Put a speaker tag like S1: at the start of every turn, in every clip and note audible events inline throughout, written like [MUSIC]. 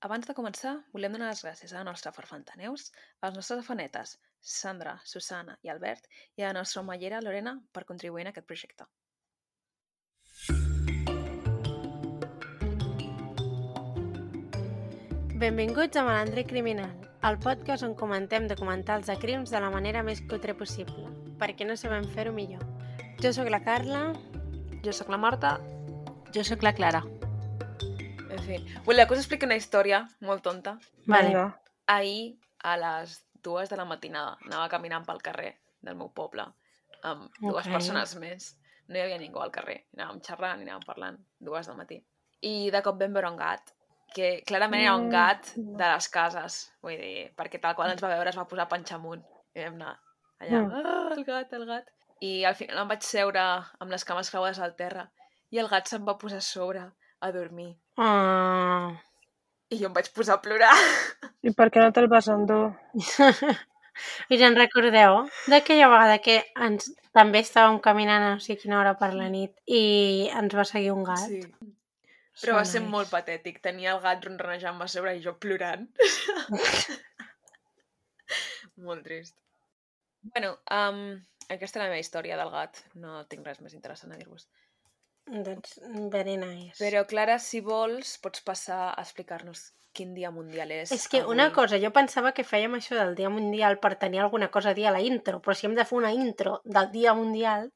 S1: Abans de començar, volem donar les gràcies a la nostra farfantaneus, als nostres afanetes, Sandra, Susana i Albert, i a la nostra omellera, Lorena, per contribuir en aquest projecte.
S2: Benvinguts a Malandre Criminal, el podcast on comentem documentals de crims de la manera més cutre possible, perquè no sabem fer-ho millor. Jo sóc la Carla.
S1: Jo sóc la Marta.
S3: Jo sóc la Clara.
S1: En fi, volia que us expliqui una història molt tonta.
S2: Vale.
S1: Ahir, a les dues de la matinada, anava caminant pel carrer del meu poble amb dues
S2: Ok.
S1: persones més. No hi havia ningú al carrer. Anàvem xerrant i anàvem parlant, dues del matí. I de cop vam veure un gat, que clarament era un
S2: Mm.
S1: gat de les cases. Vull dir, perquè tal qual ens va veure es va posar panxa amunt. I vam anar allà,
S2: Mm.
S1: ah, el gat, el gat. I al final em vaig seure amb les cames creuades al terra i el gat se'm va posar a sobre a dormir.
S2: Oh.
S1: I jo em vaig posar a plorar.
S4: I per què no te'l vas endur? [LAUGHS]
S2: I te'n recordeu d'aquella vegada que ens també estàvem caminant a no sé quina hora per la nit i ens va seguir un gat?
S1: Sí. Però va ser
S2: nice.
S1: molt patètic. Tenia el gat ronronejant-me a sobre i jo plorant. [LAUGHS] molt trist. Bueno, um, aquesta és la meva història del gat. No tinc res més interessant a dir-vos.
S2: Doncs, very nice.
S1: Però, Clara, si vols, pots passar a explicar-nos quin dia mundial és.
S2: És que
S1: avui.
S2: una cosa, jo pensava que fèiem això del Dia Mundial per tenir alguna cosa a dir a la intro, però si hem de fer una intro del Dia Mundial...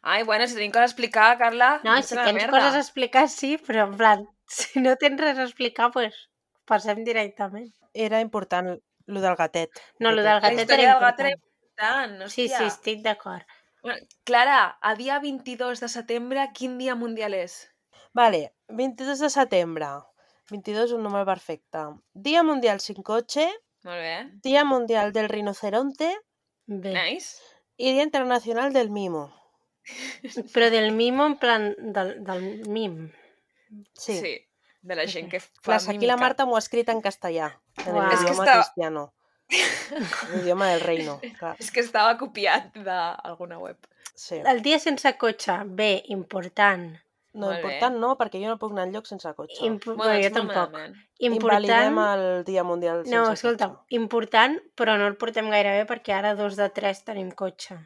S1: Ai, bueno, si tenim coses a explicar, Carla...
S2: No, si
S1: una
S2: tens
S1: merda.
S2: coses a explicar, sí, però en plan, [LAUGHS] si no tens res a explicar, pues passem directament.
S4: Era important lo del gatet.
S2: No, el del gatet era
S1: del gat era
S2: important.
S1: important,
S2: Sí, sí, estic d'acord.
S1: Bueno, Clara, a dia 22 de setembre, quin dia mundial és?
S4: Vale, 22 de setembre. 22 un número perfecte. Dia Mundial sin coche,
S1: Molt bé.
S4: Dia Mundial del Rinoceronte
S2: Bé.
S1: Nice.
S4: i Dia Internacional del Mimo. [LAUGHS]
S2: Però del mimo, en plan, del, del mim.
S4: Sí.
S1: sí. De la gent que fa
S4: Clar, aquí la. Marta m'ho ha escrit en castellà, en el
S2: És
S1: que està-
S4: cristiano. L'idioma del reino, [LAUGHS] clar.
S1: És que estava copiat d'alguna web.
S4: Sí.
S2: El dia sense cotxe, bé, important.
S4: No,
S1: Molt bé.
S4: important no, perquè jo no puc anar enlloc sense cotxe.
S2: Impo
S1: Bueno,
S2: jo tampoc.
S1: malament.
S4: Invalidem
S2: Important...
S4: el Dia Mundial sense
S2: No,
S4: cotxe.
S2: escolta, important, però no el portem gaire bé perquè ara dos de tres tenim cotxe.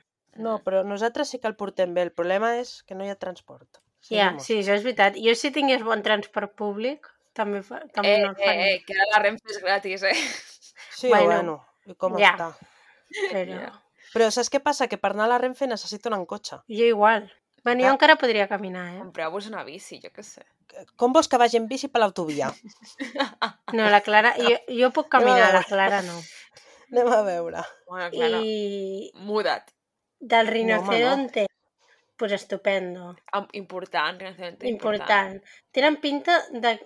S4: No, però nosaltres sí que el portem bé. El problema és que no hi ha transport.
S2: Ja,
S4: Seguimos.
S2: sí, això és veritat. Jo si tingués bon transport públic, també, fa, també
S1: Eh,
S2: no el
S1: eh,
S2: faria.
S1: eh, que ara la Renfe és gratis, eh?
S4: Sí,
S2: Bueno,
S4: bueno, i com
S2: ja.
S4: està.
S2: Però
S1: Ja.
S4: Però saps què passa? Que per anar a la Renfe necessito anar en cotxe.
S2: jo igual. Bueno, jo encara podria caminar, eh?
S1: Compreu-vos una bici, jo què sé.
S4: Com vols que vagi en bici per l'autovia? [LAUGHS]
S2: No, la Clara... Jo, jo puc caminar, la. Clara no.
S4: Anem a veure.
S1: Bueno, Clara, I... Muda't.
S2: del
S4: home, no.
S2: rinoceronte, pues estupendo.
S1: Important, relativament
S2: Important. Tenen pinta de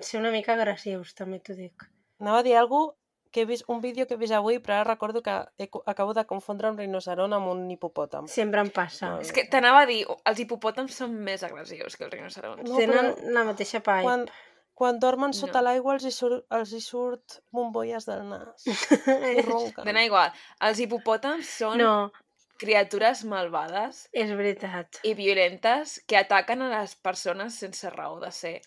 S2: ser una mica agressius, també t'ho dic.
S4: Anava a dir alguna que he vist, un vídeo que he vist avui, però ara recordo que he, acabo de confondre un rinoceron amb un hipopòtam.
S2: Sempre em passa.
S4: No,
S1: És que t'anava a dir, els hipopòtams són més agressius que els rinocerons.
S4: No,
S2: Tenen
S4: però
S2: la mateixa pipe.
S4: Quan, quan dormen sota
S1: No.
S4: l'aigua els, hi surt, els hi surt bombolles del nas. [LAUGHS] I ronquen.
S1: Dona igual. Els hipopòtams són
S2: No,
S1: criatures malvades
S2: és veritat.
S1: i violentes que ataquen a les persones sense raó de ser.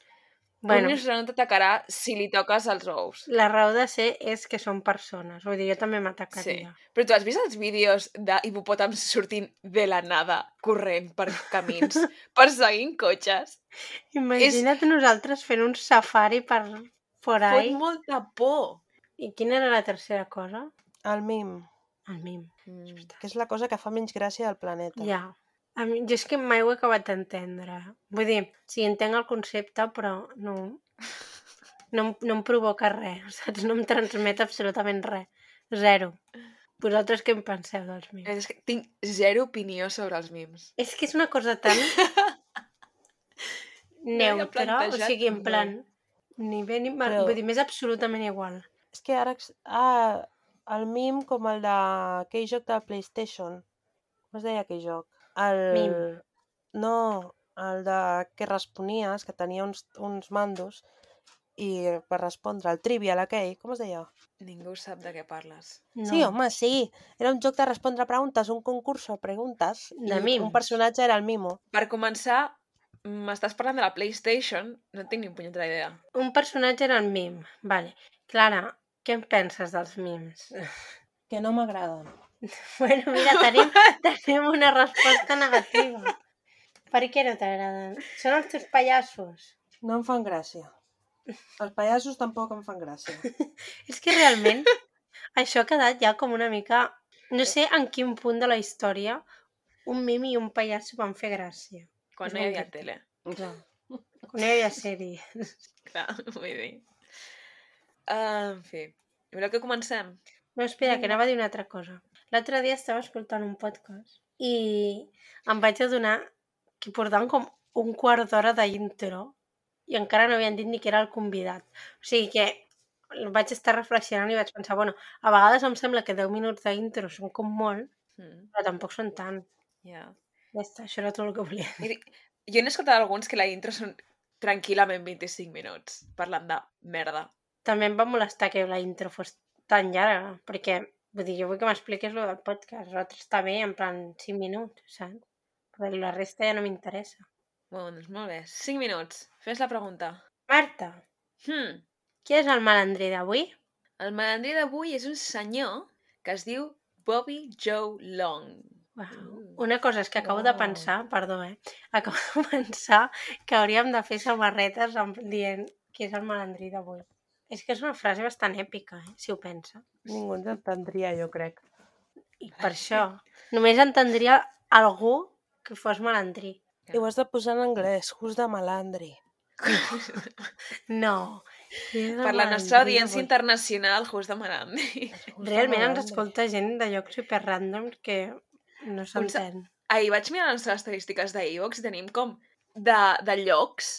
S1: Un
S2: Bueno,
S1: rinoceront t'atacarà si li toques els ous.
S2: la raó de ser és que són persones. Vull dir, jo també m'atacaria.
S1: Però tu has vist els vídeos d'hipopòtams sortint de la nada, corrent per camins, [LAUGHS] perseguint cotxes?
S2: Imagina't nosaltres fent un safari per por
S1: Fot
S2: ahí.
S1: molta por.
S2: I quina era la tercera cosa?
S4: El mim,
S2: El mim.
S1: Mm.
S4: que és la cosa que fa menys gràcia al planeta.
S2: Ja. A mi, jo és que mai ho he acabat d'entendre. Vull dir, sí, entenc el concepte, però no, no, em- no em provoca res, [LAUGHS] saps? No em transmet absolutament res. Zero. Vosaltres què en penseu dels mims?
S1: És que tinc zero opinió sobre els mims.
S2: És que és una cosa tan [LAUGHS] neutra, o
S1: plantejat
S2: sigui, en
S1: mai.
S2: plan, ni bé ni mal,
S4: Però-
S2: vull dir, m'és absolutament igual.
S4: És que ara... ex- Ah, el mim com el d'aquell joc de PlayStation. Com es deia aquell joc? El...
S2: Mim.
S4: No, el de que responies, que tenia uns, uns mandos i per respondre el trivial aquell, com es deia?
S1: Ningú sap de què parles.
S2: No.
S4: Sí, home, sí. Era un joc de respondre preguntes, un concurs de preguntes.
S2: De
S4: i
S2: mims.
S4: Un personatge era el mimo.
S1: Per començar, m'estàs parlant de la PlayStation, no tinc ni punyetera idea.
S2: Un personatge era el mim. Vale. Clara, què en penses dels mims? [LAUGHS]
S4: Que no m'agraden. [LAUGHS]
S2: Bueno, mira, tenim, [LAUGHS] tenim una resposta negativa. Per què no t'agraden? Són els teus pallassos.
S4: No em fan gràcia. Els pallassos tampoc em fan gràcia.
S2: És [LAUGHS] que realment això ha quedat ja com una mica... No sé en quin punt de la història un mim i un pallasso van fer gràcia.
S1: Quan no hi havia tele.
S2: Clar. Quan no hi havia sèrie.
S1: Clar, vull dir. Uh, en fi, voleu que comencem?
S2: No, espera, que anava a dir una altra cosa. L'altre dia estava escoltant un podcast i em vaig adonar que portaven com un quart d'hora d'intro i encara no havien dit ni que era el convidat. O sigui que vaig estar reflexionant i vaig pensar, bueno, a vegades em sembla que 10 minuts d'intro són com molt,
S1: Mm,
S2: però tampoc són tant.
S1: ja.
S2: Ja està, això era tot el que volia.
S1: Miri, jo n'he escoltat alguns que la intro són tranquil·lament 25 minuts, parlant de merda.
S2: També em va molestar que la intro fos tan llarga, perquè, vull dir, jo vull que m'expliquis lo del podcast, l'altre està bé, en plan 5 minuts, saps? Però la resta ja no m'interessa.
S1: Bueno, doncs molt bé. 5 minuts. Fes la pregunta.
S2: Marta,
S1: Hmm.
S2: qui és el malandrí d'avui?
S1: El malandrí d'avui és un senyor que es diu Bobby Joe Long.
S2: Uau.
S1: Mm.
S2: Una cosa és que acabo de
S4: Uau.
S2: pensar, perdó, eh? Acabo [LAUGHS] de pensar que hauríem de fer samarretes dient qui és el malandrí d'avui. És que és una frase bastant èpica, eh? Si ho pensa.
S4: Ningú ens entendria, jo crec.
S2: I per això, només entendria algú que fos malandrí.
S4: I ho has de posar en anglès, who's de malandri. [LAUGHS]
S2: No.
S1: Per la nostra audiència internacional, just.
S4: Who's de
S2: Realment ens
S4: malandri.
S2: escolta gent de llocs super random que no s'entén.
S1: Ahir vaig mirar les nostres estadístiques d'Evox i tenim com de, de llocs,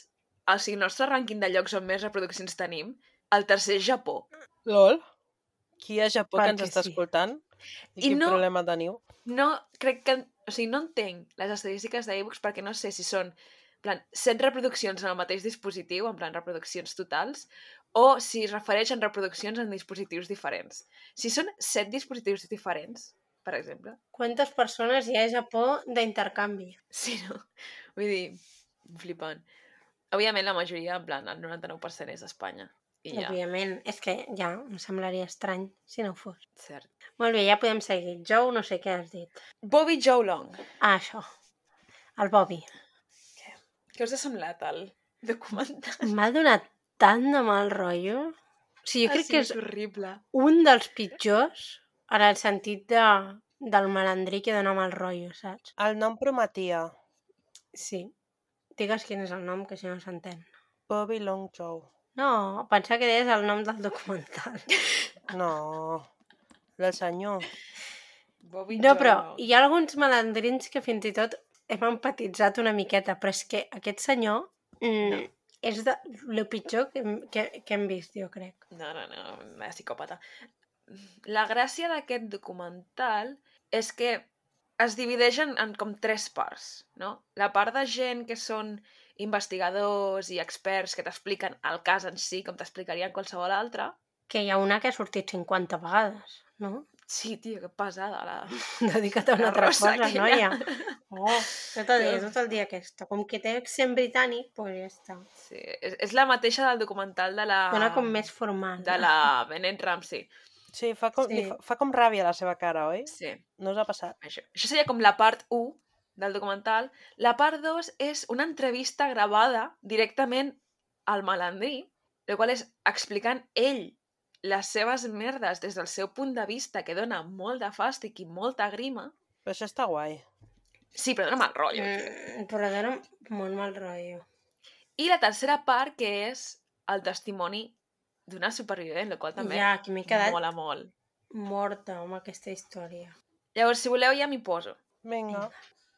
S1: o sigui, el nostre rànquing de llocs on més reproduccions tenim, el tercer és Japó.
S4: LOL? Qui a Japó que
S2: Perquè
S4: ens està
S2: sí.
S4: escoltant? I,
S1: I
S4: quin
S1: no-
S4: problema teniu?
S1: No, crec que... O sigui, no entenc les estadístiques d'Evox perquè no sé si són en plan, 100 reproduccions en el mateix dispositiu, en plan reproduccions totals, o si es refereix en reproduccions en dispositius diferents. Si són 7 dispositius diferents, per exemple,
S2: Quantes persones hi ha a Japó d'intercanvi?
S1: sí, no? Vull dir, flipant. Òbviament la majoria, en plan, el 99% és d'Espanya. I ja,
S2: Òbviament, és que ja em semblaria estrany si no ho fos.
S1: cert.
S2: Molt bé, ja podem seguir. Joe, no sé què has dit.
S1: Bobby Joe Long.
S2: Ah, això. El Bobby.
S1: Què us ha semblat el documental?
S2: M'ha donat tant de mal rotllo. O sigui, jo
S1: Ah,
S2: crec
S1: sí,
S2: que és
S1: horrible.
S2: un dels pitjors en el sentit de, del malandrí que dona mal rotllo, saps?
S4: El nom prometia.
S2: Sí. Digues quin és el nom, que si no s'entén.
S4: Bobby Long Joe.
S2: No, pensava que deies el nom del documental.
S4: No, del senyor.
S1: Bobby
S2: No, però
S1: Long.
S2: hi ha alguns malandrins que fins i tot hem empatitzat una miqueta, però és que aquest senyor mm, és de lo pitjor que, que, que hem vist, jo crec.
S1: No, no, no, una psicòpata. La gràcia d'aquest documental és que es divideix en, en com tres parts, no? La part de gent que són investigadors i experts que t'expliquen el cas en si, com t'explicarien qualsevol altre.
S2: Que hi ha una que ha sortit 50 vegades, no?
S1: Sí, tio, que pesada. La... [LAUGHS]
S2: Dedica't a una
S1: La
S2: altra cosa,
S1: aquella.
S2: noia. [LAUGHS] Oh, tot el dia, tot el dia aquesta. Com que té accent britànic, doncs ja està.
S1: Sí, és, és la mateixa del documental de la...
S2: Dona com més formal.
S1: De la Benet Ramsey.
S4: Sí, fa com,
S2: Sí.
S4: Fa, fa com ràbia la seva cara, oi?
S1: Sí.
S4: No us ha passat?
S1: Això, això seria com la part 1 del documental. La part 2 és una entrevista gravada directament al malandrí, el qual és explicant ell les seves merdes des del seu punt de vista, que dona molt de fàstic i molta grima.
S4: Però això està guai.
S1: Sí, però dona mal rotllo.
S2: Mm, però dona molt mal rotllo.
S1: I la tercera part, que és el testimoni d'una supervivent, el qual també
S2: Ja, que m'he quedat
S1: mola molt.
S2: morta amb aquesta història.
S1: Llavors, si voleu, ja m'hi poso.
S4: Vinga.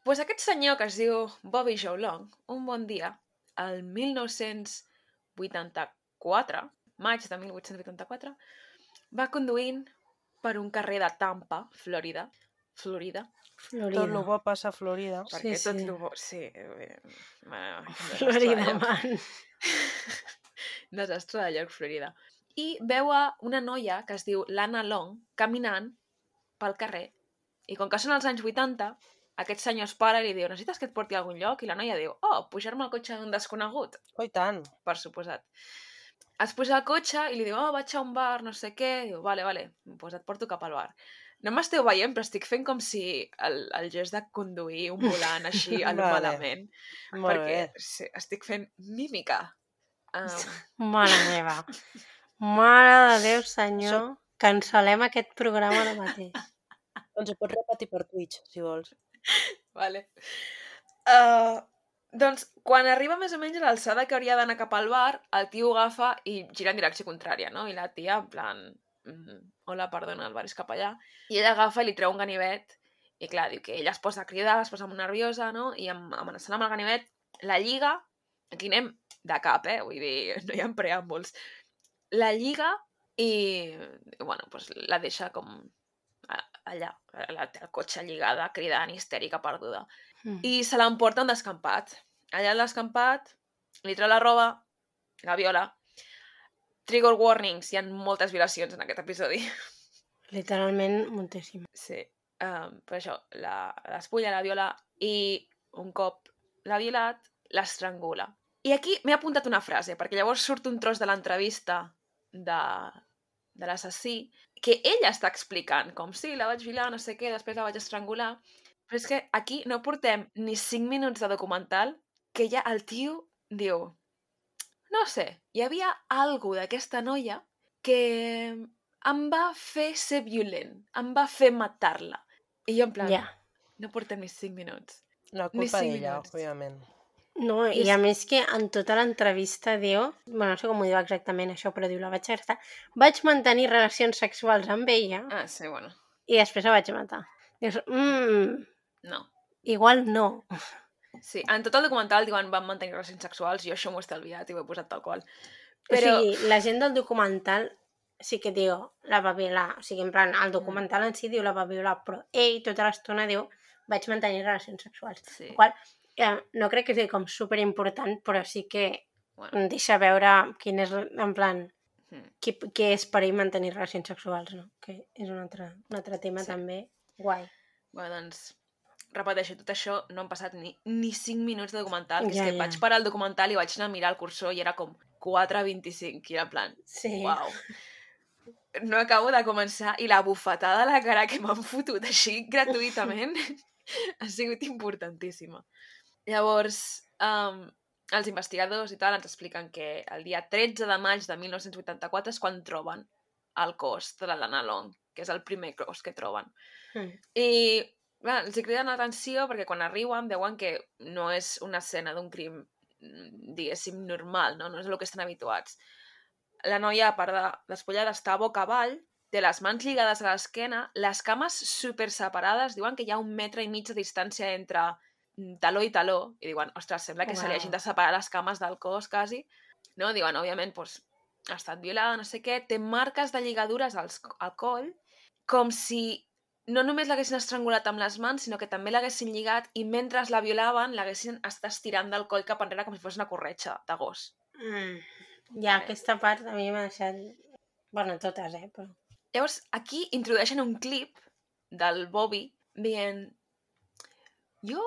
S1: Pues aquest senyor que es diu Bobby Joe Long, un bon dia, el 1984, maig de 1884, va conduint per un carrer de Tampa, Florida, Florida,
S2: Florida.
S4: Tot el bo passa a Florida.
S2: Sí,
S1: perquè tot
S2: sí.
S1: lo bo... Sí, bueno,
S2: Florida, man. [LAUGHS]
S1: desastre de lloc, Florida. I veu a una noia que es diu Lana Long caminant pel carrer. I com que són els anys 80, aquest senyor es para i li diu necessites que et porti a algun lloc? I la noia diu, oh, pujar-me al cotxe d'un desconegut,
S4: Oh, i tant.
S1: per suposat. Es puja al cotxe i li diu, oh, vaig a un bar, no sé què. Diu, vale, vale, doncs et porto cap al bar. No m'esteu veient, però estic fent com si el, el gest de conduir un volant així a [LAUGHS] lo
S4: Vale.
S1: malament.
S4: Molt
S1: perquè
S4: bé.
S1: sí, estic fent mímica. Um, [LAUGHS]
S2: Mare meva. Mare de Déu, senyor. Cancel·lem aquest programa ara mateix.
S4: Doncs ho pots repetir per Twitch, si vols. [LAUGHS]
S1: vale. Uh, doncs, quan arriba més o menys a l'alçada que hauria d'anar cap al bar, el tio agafa i gira en direcció contrària, no? I la tia, en plan, mm, hola, perdona, el bar és cap allà. I ella agafa i li treu un ganivet i clar, diu que ella es posa a cridar, es posa molt nerviosa, no? I am- amenaçant amb el ganivet, la lliga, aquí anem de cap, eh? Vull dir, [LAUGHS] no hi ha preàmbuls. La lliga i, bueno, pues la deixa com allà, la té el cotxe lligada, cridant, histèrica, perduda.
S2: Mm.
S1: I se l'emporta un descampat. Allà al descampat, li treu la roba, la viola. Trigger warnings, hi ha moltes violacions en aquest episodi. [LAUGHS]
S2: Literalment, moltíssim.
S1: Sí. Um, per això, la despulla, la viola i un cop l'ha violat, l'estrangula. I aquí m'he apuntat una frase, perquè llavors surt un tros de l'entrevista de, de l'assassí que ella està explicant, com sí, la vaig violar, no sé què, després la vaig estrangular, però és que aquí no portem ni 5 minuts de documental que ja el tio diu no sé, hi havia algú d'aquesta noia que em va fer ser violent, em va fer matar-la. I jo en plan,
S2: Ja.
S1: no portem ni 5 minuts.
S4: La culpa d'ella, òbviament.
S2: No, i
S1: És-
S2: a més que en tota l'entrevista diu, bueno, no sé com ho diu exactament això, però diu, la vaig agresar, vaig mantenir relacions sexuals amb ella
S1: Ah, sí, bueno,
S2: i després la vaig matar. Dius, mmm,
S1: no.
S2: igual no.
S1: Sí, en tot el documental diuen van mantenir relacions sexuals, jo això m'ho he estalviat i ho he posat tal qual.
S2: Però... O sigui, la gent del documental sí que diu, la va violar. O sigui, en plan, el documental en si diu la va violar, però ell tota l'estona diu, vaig mantenir relacions sexuals.
S1: sí.
S2: Qual, no crec que sigui com superimportant, però sí que
S1: bueno,
S2: deixa veure quin és, en plan,
S1: mm.
S2: què, què és per ell mantenir relacions sexuals, no? Que és un altre, un altre tema
S1: Sí.
S2: sí. també guai.
S1: bueno, doncs, repeteixo, tot això no han passat ni, ni 5 minuts de documental, que
S2: Ja,
S1: és que
S2: ja.
S1: vaig parar el documental i vaig anar a mirar el cursor i era com 4.25, i era en plan,
S2: Sí.
S1: Uau. No acabo de començar i la bufetada a la cara que m'han fotut així gratuïtament [LAUGHS] ha sigut importantíssima. Llavors, um, els investigadors i tal ens expliquen que el dia 13 de maig de 1984 és quan troben el cos de la Lana Long, que és el primer cos que troben.
S2: Mm.
S1: I clar, els criden l'atenció perquè quan arriben veuen que no és una escena d'un crim, diguéssim, normal, no? no és el que estan habituats. La noia, a part de despullada, està boca avall, té les mans lligades a l'esquena, les cames super separades, diuen que hi ha un metre i mig de distància entre taló i taló, i diuen, ostres, sembla que se li hagin de separar les cames del cos, quasi. No? Diuen, òbviament, doncs, ha estat violada, no sé què, té marques de lligadures als, al coll, com si no només l'haguessin estrangulat amb les mans, sinó que també l'haguessin lligat i mentre la violaven l'haguessin estat estirant del coll cap enrere com si fos una corretxa de gos.
S2: Mm. Ja, aquesta part a mi m'ha deixat... Bueno, totes, eh? Però...
S1: Llavors, aquí introdueixen un clip del Bobby dient jo,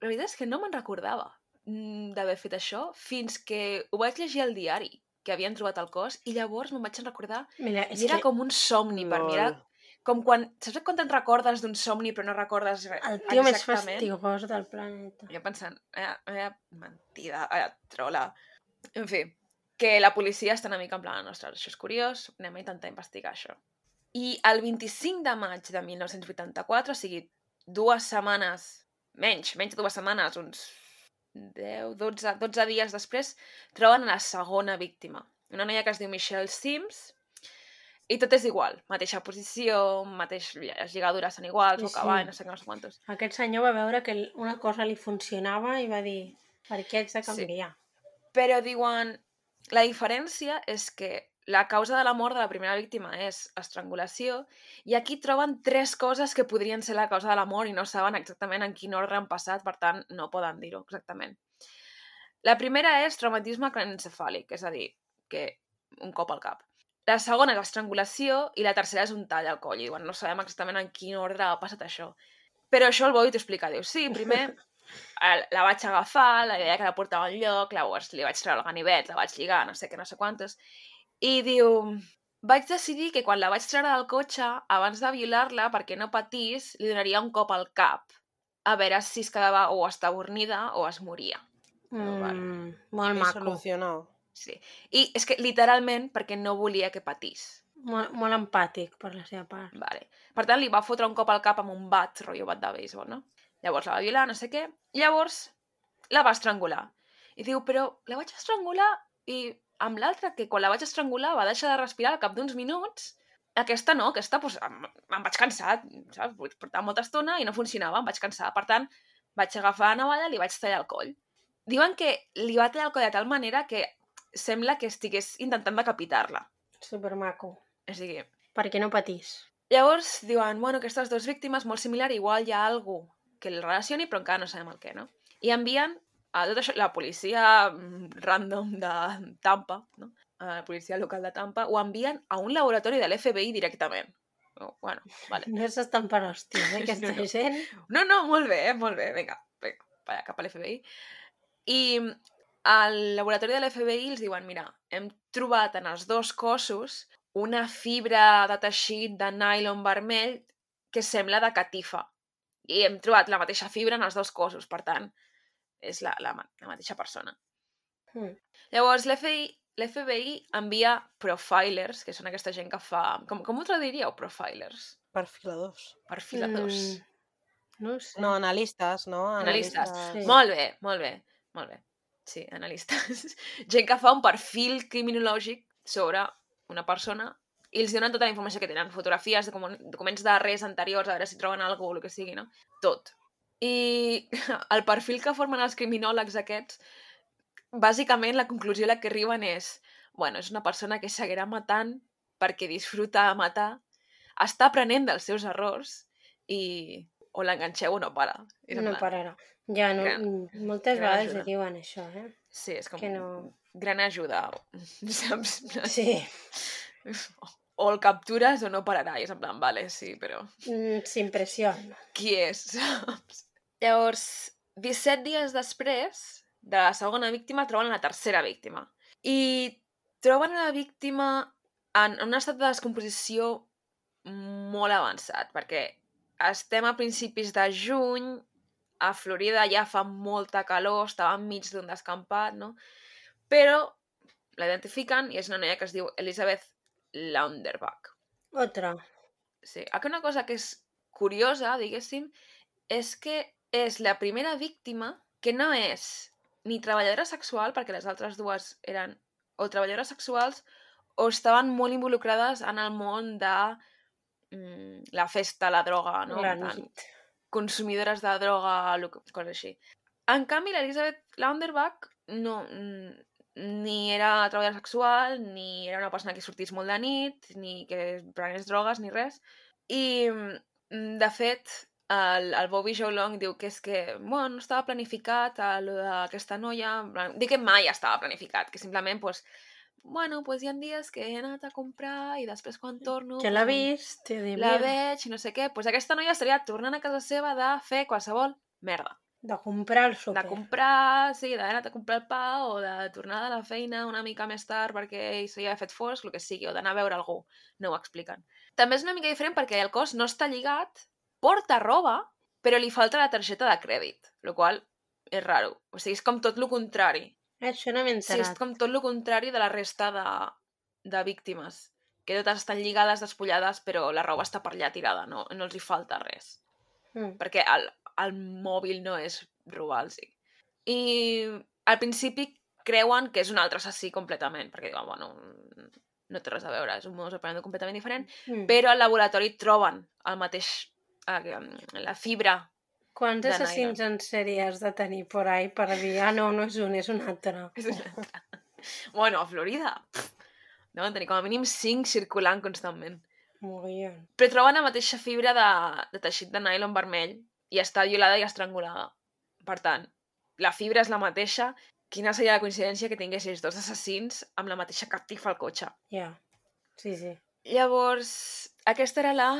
S1: la veritat és que no me'n recordava mm, d'haver fet això fins que ho vaig llegir al diari que havien trobat el cos i llavors me'n vaig recordar
S2: Mira, és
S1: i era
S2: que
S1: com un somni per mi, era com quan, saps quan te'n recordes d'un somni però no recordes re-
S2: el tio més
S1: exactament?
S2: fastigós del planeta.
S1: Jo pensant, eh, eh, mentida, eh, trola. En fi, que la policia està una mica en plan, ostres, això és curiós, anem a intentar investigar això. I el 25 de maig de 1984, o sigui, dues setmanes, menys, menys de dues setmanes, uns 10, 12, 12 dies després, troben la segona víctima. Una noia que es diu Michelle Sims, i tot és igual, mateixa posició, mateix, les lligadures són iguals,
S2: Sí,
S1: boca
S2: sí.
S1: avall, no sé què, no sé quantos.
S2: Aquest senyor va veure que una cosa li funcionava i va dir, per què haig de
S1: Sí.
S2: canviar?
S1: Però diuen, la diferència és que la causa de la mort de la primera víctima és estrangulació i aquí troben tres coses que podrien ser la causa de la mort i no saben exactament en quin ordre han passat, per tant, no poden dir-ho exactament. La primera és traumatisme cranencefàlic, és a dir, que un cop al cap. La segona és l'estrangulació i la tercera és un tall al coll. I diuen, no sabem exactament en quin ordre ha passat això. Però això el Bobby t'ho explica. Diu, sí, primer [LAUGHS] la vaig agafar, la idea que la portava al lloc, llavors li vaig treure el ganivet, la vaig lligar, no sé què, no sé quantes, i diu, vaig decidir que quan la vaig treure del cotxe, abans de violar-la, perquè no patís, li donaria un cop al cap, a veure si es quedava o estabornida o es moria. vale.
S2: Mm, molt
S4: He
S2: maco.
S4: solucionado.
S1: Sí. I és que literalment perquè no volia que patís.
S2: Molt, molt empàtic per la seva part.
S1: Vale. Per tant, li va fotre un cop al cap amb un bat, rotllo bat de béisbol, no? Llavors la va violar, no sé què. Llavors la va estrangular. I diu, però la vaig estrangular i amb l'altra, que quan la vaig estrangular va deixar de respirar al cap d'uns minuts, aquesta no, aquesta pues, em, em vaig cansar, saps? Vull portar molta estona i no funcionava, em vaig cansar. Per tant, vaig agafar la navalla i li vaig tallar el coll. Diuen que li va tallar el coll de tal manera que sembla que estigués intentant decapitar-la.
S2: Supermaco.
S1: O sigui,
S2: Perquè no patís.
S1: Llavors diuen, bueno, aquestes dues víctimes, molt similar, igual hi ha algú que el relacioni, però encara no sabem el què, no? I envien a tot això, la policia mm, random de Tampa, no? La policia local de Tampa, ho envien a un laboratori de l'FBI directament. Oh, bueno, vale. [LAUGHS]
S2: No s'estan per hòsties, eh, [LAUGHS] aquesta
S1: No, no.
S2: gent.
S1: No, no, molt bé, eh? molt bé, vinga, vinga, cap a l'FBI. I al laboratori de l'FBI els diuen, mira, hem trobat en els dos cossos una fibra de teixit de nylon vermell que sembla de catifa. I hem trobat la mateixa fibra en els dos cossos, per tant, és la, la, la mateixa persona.
S2: Mm.
S1: Llavors, l'FBI, l'FBI envia profilers, que són aquesta gent que fa... Com, com ho traduiríeu, profilers?
S4: Perfiladors.
S1: Perfiladors.
S2: Mm, no sé.
S4: No, analistes, no?
S1: Analistes.
S2: Sí.
S1: Molt bé, molt bé, molt bé. Sí, analistes. [LAUGHS] Gent que fa un perfil criminològic sobre una persona i els donen tota la informació que tenen, fotografies, document- documents d'arrest anteriors, a veure si troben alguna cosa o el que sigui, no? Tot. I [LAUGHS] el perfil que formen els criminòlegs aquests, bàsicament la conclusió a la que arriben és bueno, és una persona que seguirà matant perquè disfruta de matar, està aprenent dels seus errors i o l'enganxeu o no para. És
S2: No pararà. Ja, no,
S1: Gran-
S2: moltes
S1: gran
S2: vegades
S1: ajuda.
S2: diuen això, eh?
S1: Sí, és com
S2: Que no...
S1: gran ajuda, [LAUGHS] saps?
S2: Sí,
S1: O el captures o no pararà, i és en plan, vale, sí, però
S2: mm, s'impressiona.
S1: qui és, [LAUGHS] saps? Llavors, 17 dies després de la segona víctima, troben la tercera víctima. I troben la víctima en un estat de descomposició molt avançat, perquè estem a principis de juny, a Florida ja fa molta calor, estava enmig d'un descampat, no? Però la identifiquen i és una noia que es diu Elizabeth Launderbach.
S2: Otra.
S1: Sí. Aquí una cosa que és curiosa, diguéssim, és que és la primera víctima que no és ni treballadora sexual, perquè les altres dues eren o treballadores sexuals o estaven molt involucrades en el món de mm, la festa, la droga, no?
S2: La nit.
S1: consumidores de droga, coses així. En canvi, l'Elisabeth Launderbach no, mm, ni era treballadora sexual, ni era una persona que sortís molt de nit, ni que prenés drogues, ni res. I, mm, de fet, el, el Bobby Joe Long diu que és que, bueno, no estava planificat a lo d'aquesta noia, dic que mai estava planificat, que simplement, pues, bueno, pues hi ha dies que he anat a comprar i després quan torno...
S2: Que l'ha
S1: pues,
S2: vist i dir,
S1: la veig i no sé què, doncs aquesta noia estaria tornant a casa seva de fer qualsevol merda.
S2: de comprar el
S1: De
S2: súper.
S1: comprar, sí, d'haver anat a comprar el pa o de tornar de la feina una mica més tard perquè s'hi ha fet fosc, el que sigui, o d'anar a veure algú. No ho expliquen. També és una mica diferent perquè el cos no està lligat, porta roba, però li falta la targeta de crèdit, el qual és raro. O sigui, és com tot el contrari.
S2: Això no m'he
S1: Sí, és
S2: enterat.
S1: com tot el contrari de la resta de, de víctimes. Que totes estan lligades, despullades, però la roba està per allà tirada, no, no els hi falta res.
S2: Mm.
S1: Perquè el, el mòbil no és robar-los. I al principi creuen que és un altre assassí completament, perquè diuen, bueno, no té res a veure, és un modus operandi completament diferent,
S2: Mm.
S1: però al laboratori troben el mateix, la fibra.
S2: Quants assassins en sèrie has de tenir por ahí per dir, ah, no, no és un, és un altre. [LAUGHS]
S1: És una altra. bueno, a Florida deuen tenir com a mínim 5 circulant constantment.
S2: Mogollon.
S1: Però troben la mateixa fibra de, de teixit de nylon vermell i està violada i estrangulada. Per tant, la fibra és la mateixa. Quina seria la coincidència que tinguessis dos assassins amb la mateixa catifa al cotxe?
S2: Ja. Sí, sí.
S1: Llavors, aquesta era la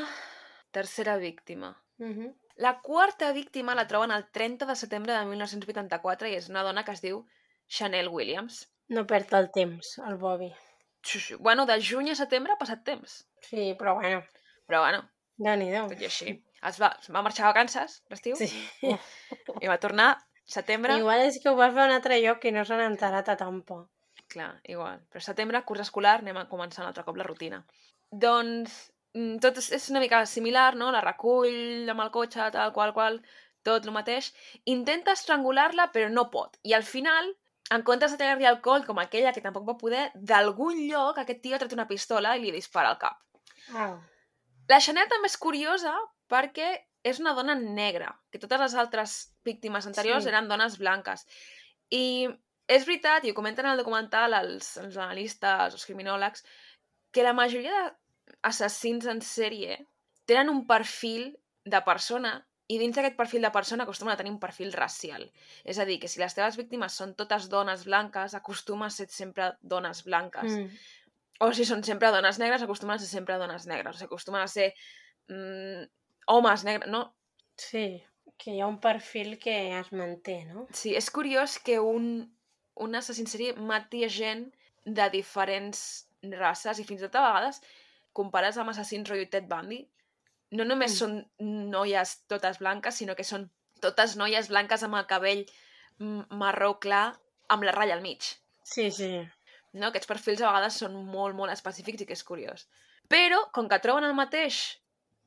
S1: tercera víctima.
S2: Uh -huh.
S1: La quarta víctima la troben el 30 de setembre de 1984 i és una dona que es diu Chanel Williams.
S2: No perd el temps, el Bobby.
S1: Bueno, de juny a setembre ha passat temps.
S2: Sí, però bueno,
S1: Però bueno,
S2: déu-n'hi-do.
S1: tot i així. Es va, es va marxar a vacances l'estiu
S2: Sí.
S1: i va tornar setembre.
S2: Igual és que ho va fer a un altre lloc i no s'han enterat a tampoc.
S1: Clar, igual. Però setembre, curs escolar, anem a començar un altre cop la rutina. Doncs tot és, és una mica similar, no? La recull amb el cotxe, tal, qual, qual, tot el mateix. Intenta estrangular-la, però no pot. I al final, en comptes de tallar-li el coll, com aquella que tampoc va poder, d'algun lloc aquest tio ha tret una pistola i li dispara al cap.
S2: Au.
S1: La Chanel també és curiosa perquè és una dona negra, que totes les altres víctimes anteriors
S2: Sí.
S1: eren dones blanques. I és veritat, i ho comenten en el documental els, els analistes, els criminòlegs, que la majoria d'assassins en sèrie tenen un perfil de persona i dins d'aquest perfil de persona acostumen a tenir un perfil racial. És a dir, que si les teves víctimes són totes dones blanques, acostumen a ser sempre dones blanques.
S2: Mm.
S1: O si són sempre dones negres, acostumen a ser sempre dones negres. O sigui, acostumen a ser mm, homes negres, no?
S2: Sí, que hi ha un perfil que es manté, no?
S1: Sí, és curiós que un, un assassí en sèrie mati gent de diferents races i fins i tot a vegades compares amb assassins rotllo Ted Bundy, no només
S2: Mm.
S1: són noies totes blanques, sinó que són totes noies blanques amb el cabell mm, marró clar amb la ratlla al mig.
S2: Sí, sí.
S1: No? Aquests perfils a vegades són molt, molt específics i que és curiós. Però, com que troben el mateix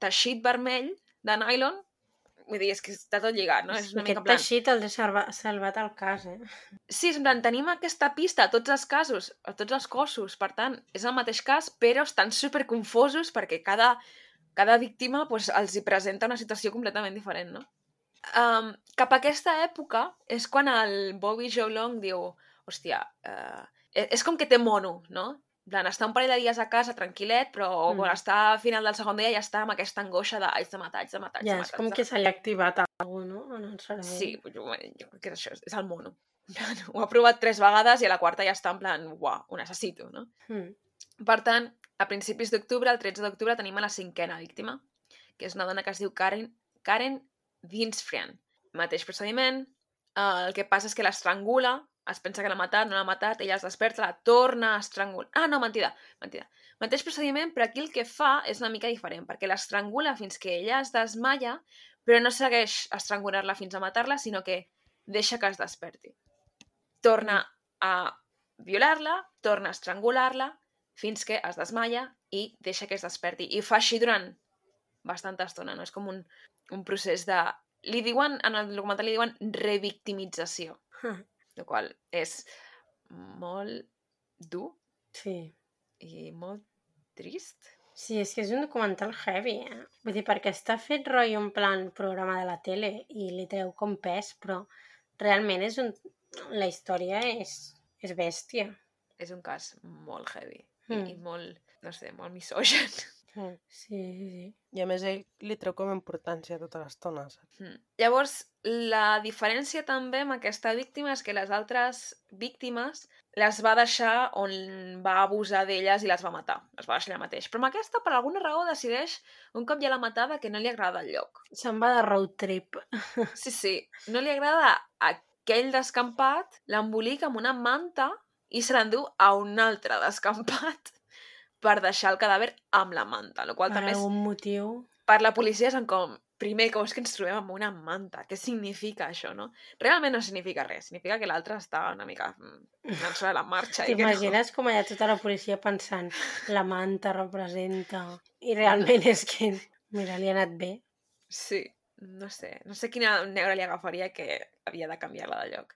S1: teixit vermell de nylon, vull dir, és que està tot lligat, no? És una mica
S2: Aquest
S1: en plan...
S2: teixit el de salva, salvat el cas, eh?
S1: Sí, és en plan, tenim aquesta pista a tots els casos, a tots els cossos, per tant, és el mateix cas, però estan super confosos perquè cada, cada víctima pues, els hi presenta una situació completament diferent, no? Um, cap a aquesta època és quan el Bobby Joe Long diu hòstia, uh, és com que té mono, no? Plan, està un parell de dies a casa tranquil·let, però
S2: Mm.
S1: quan està al final del segon dia ja està amb aquesta angoixa de haig de matar, haig de matar, haig
S2: Ja,
S1: de
S2: és
S1: matar.
S2: com
S1: haig de
S2: que se li ha activat alguna cosa, no? En el cervell.
S1: Sí, jo, jo crec que és això, és el mono. [LAUGHS] Ho ha provat tres vegades i a la quarta ja està en plan, uau, ho necessito, no?
S2: Mm.
S1: Per tant, a principis d'octubre, el 13 d'octubre, tenim a la cinquena víctima, que és una dona que es diu Karen, Karen Dinsfrian. Mateix procediment, eh, el que passa és que l'estrangula, es pensa que l'ha matat, no l'ha matat, ella es desperta, la torna a estrangular... Ah, no, mentida, mentida. Mateix procediment, però aquí el que fa és una mica diferent, perquè l'estrangula fins que ella es desmaia, però no segueix estrangular-la fins a matar-la, sinó que deixa que es desperti. Torna a violar-la, torna a estrangular-la, fins que es desmaia i deixa que es desperti. I fa així durant bastanta estona, no? És com un, un procés de... Li diuen, en el documental li diuen revictimització, El qual és molt dur
S2: Sí.
S1: i molt trist.
S2: Sí, és que és un documental heavy, eh? Vull dir, perquè està fet rotllo en plan programa de la tele i li treu com pes, però realment és un... la història és, és bèstia.
S1: És un cas molt heavy
S2: Mm.
S1: i, i molt, no sé, molt misogen. [LAUGHS]
S2: Mm. Sí, sí, sí.
S4: I a més ell li treu com a importància tota l'estona. saps?
S1: Mm. Llavors, la diferència també amb aquesta víctima és que les altres víctimes les va deixar on va abusar d'elles i les va matar. Les va deixar allà mateix. Però amb aquesta, per alguna raó, decideix, un cop ja l'ha matada, que no li agrada el lloc.
S2: Se'n va de road trip. [LAUGHS]
S1: Sí, sí. No li agrada aquell descampat, l'embolica amb una manta i se l'endú a un altre descampat per deixar el cadàver amb la manta, el qual
S2: Per
S1: també és,
S2: algun motiu.
S1: per la policia és en com, primer, com és que ens trobem amb una manta? Què significa això, no? Realment no significa res, significa que l'altre està una mica mm, anant sobre la marxa. i que no.
S2: T'imagines com allà tota la policia pensant la manta representa... I realment és que, mira, li ha anat bé.
S1: Sí, no sé. No sé quina negra li agafaria que havia de canviar-la de lloc.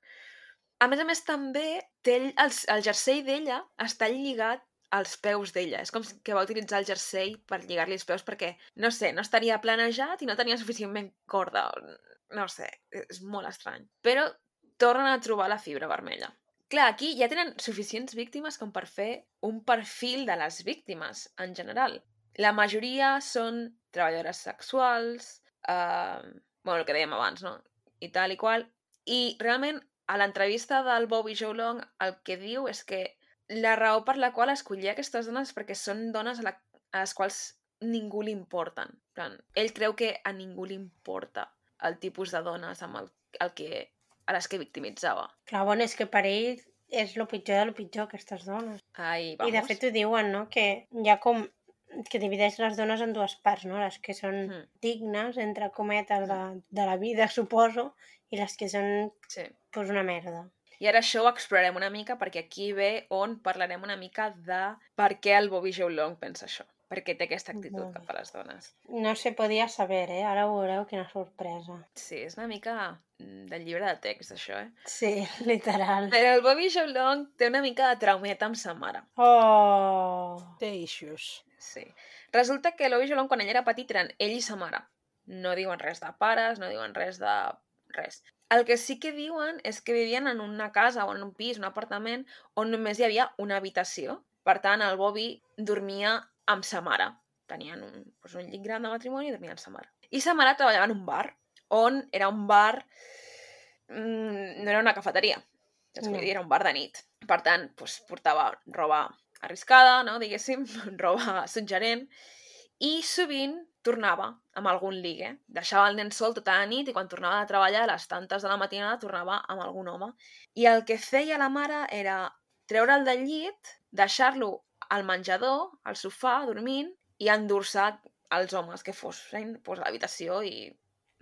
S1: A més a més, també té el, el jersei d'ella està lligat als peus d'ella. És com que va utilitzar el jersei per lligar-li els peus perquè, no sé, no estaria planejat i no tenia suficientment corda. No sé, és molt estrany. Però tornen a trobar la fibra vermella. Clar, aquí ja tenen suficients víctimes com per fer un perfil de les víctimes, en general. La majoria són treballadores sexuals, eh, bueno, el que dèiem abans, no? I tal i qual. I realment, a l'entrevista del Bobby Joe Long, el que diu és que la raó per la qual escollia aquestes dones és perquè són dones a, la, a les quals ningú li importen. En plan, ell creu que a ningú li importa el tipus de dones amb el, el que, a les que victimitzava.
S2: Clar, bueno, és que per ell és el pitjor de lo pitjor, aquestes dones.
S1: Ai,
S2: I
S1: vamos.
S2: de fet ho diuen, no?, que hi ha com que divideix les dones en dues parts, no? Les que són
S1: Mm.
S2: dignes, entre cometes, de, de la vida, suposo, i les que són,
S1: Sí.
S2: pues, una merda.
S1: I ara això ho explorarem una mica perquè aquí ve on parlarem una mica de per què el Bobby Joe Long pensa això. Per què té aquesta actitud cap a les dones.
S2: No se podia saber, eh? Ara ho veureu, quina sorpresa.
S1: Sí, és una mica mm, del llibre de text, això, eh?
S2: Sí, [LAUGHS] literal.
S1: Però el Bobby Joe Long té una mica de traumeta amb sa mare.
S2: Oh!
S4: Té issues.
S1: Sí. Resulta que el Bobby Joe Long, quan ell era petit, eren ell i sa mare. No diuen res de pares, no diuen res de res. El que sí que diuen és que vivien en una casa o en un pis, un apartament, on només hi havia una habitació. Per tant, el Bobby dormia amb sa mare. Tenien un, doncs un llit gran de matrimoni i dormia amb sa mare. I sa mare treballava en un bar, on era un bar... Mm, no era una cafeteria.
S2: No.
S1: no. dir, era un bar de nit. Per tant, doncs, portava roba arriscada, no? diguéssim, [LAUGHS] roba suggerent, i sovint tornava amb algun ligue. Deixava el nen sol tota la nit i quan tornava de treballar a les tantes de la matinada tornava amb algun home. I el que feia la mare era treure'l del llit, deixar-lo al menjador, al sofà, dormint, i endur-se els homes que fossin pues, a l'habitació i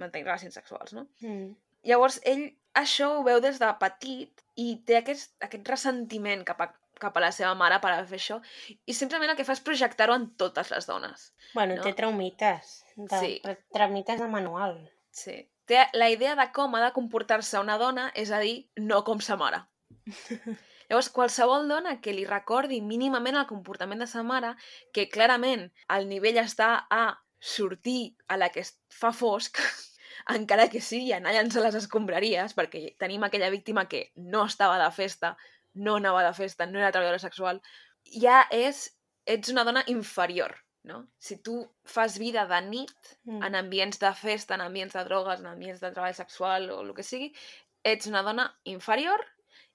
S1: mantenir relacions sexuals, no?
S2: Mm.
S1: Llavors, ell això ho veu des de petit i té aquest, aquest ressentiment cap a, cap a la seva mare per fet això i simplement el que fa és projectar-ho en totes les dones.
S2: Bueno,
S1: No?
S2: té traumites. De,
S1: Sí.
S2: Traumites de manual.
S1: Sí. Té la idea de com ha de comportar-se una dona, és a dir, no com sa mare. [LAUGHS] Llavors, qualsevol dona que li recordi mínimament el comportament de sa mare, que clarament el nivell està a sortir a la que fa fosc, [LAUGHS] encara que sigui anar a llançar les escombraries, perquè tenim aquella víctima que no estava de festa, no anava de festa, no era treballadora sexual, ja és, ets una dona inferior, no? Si tu fas vida de nit,
S2: Mm.
S1: en ambients de festa, en ambients de drogues, en ambients de treball sexual o el que sigui, ets una dona inferior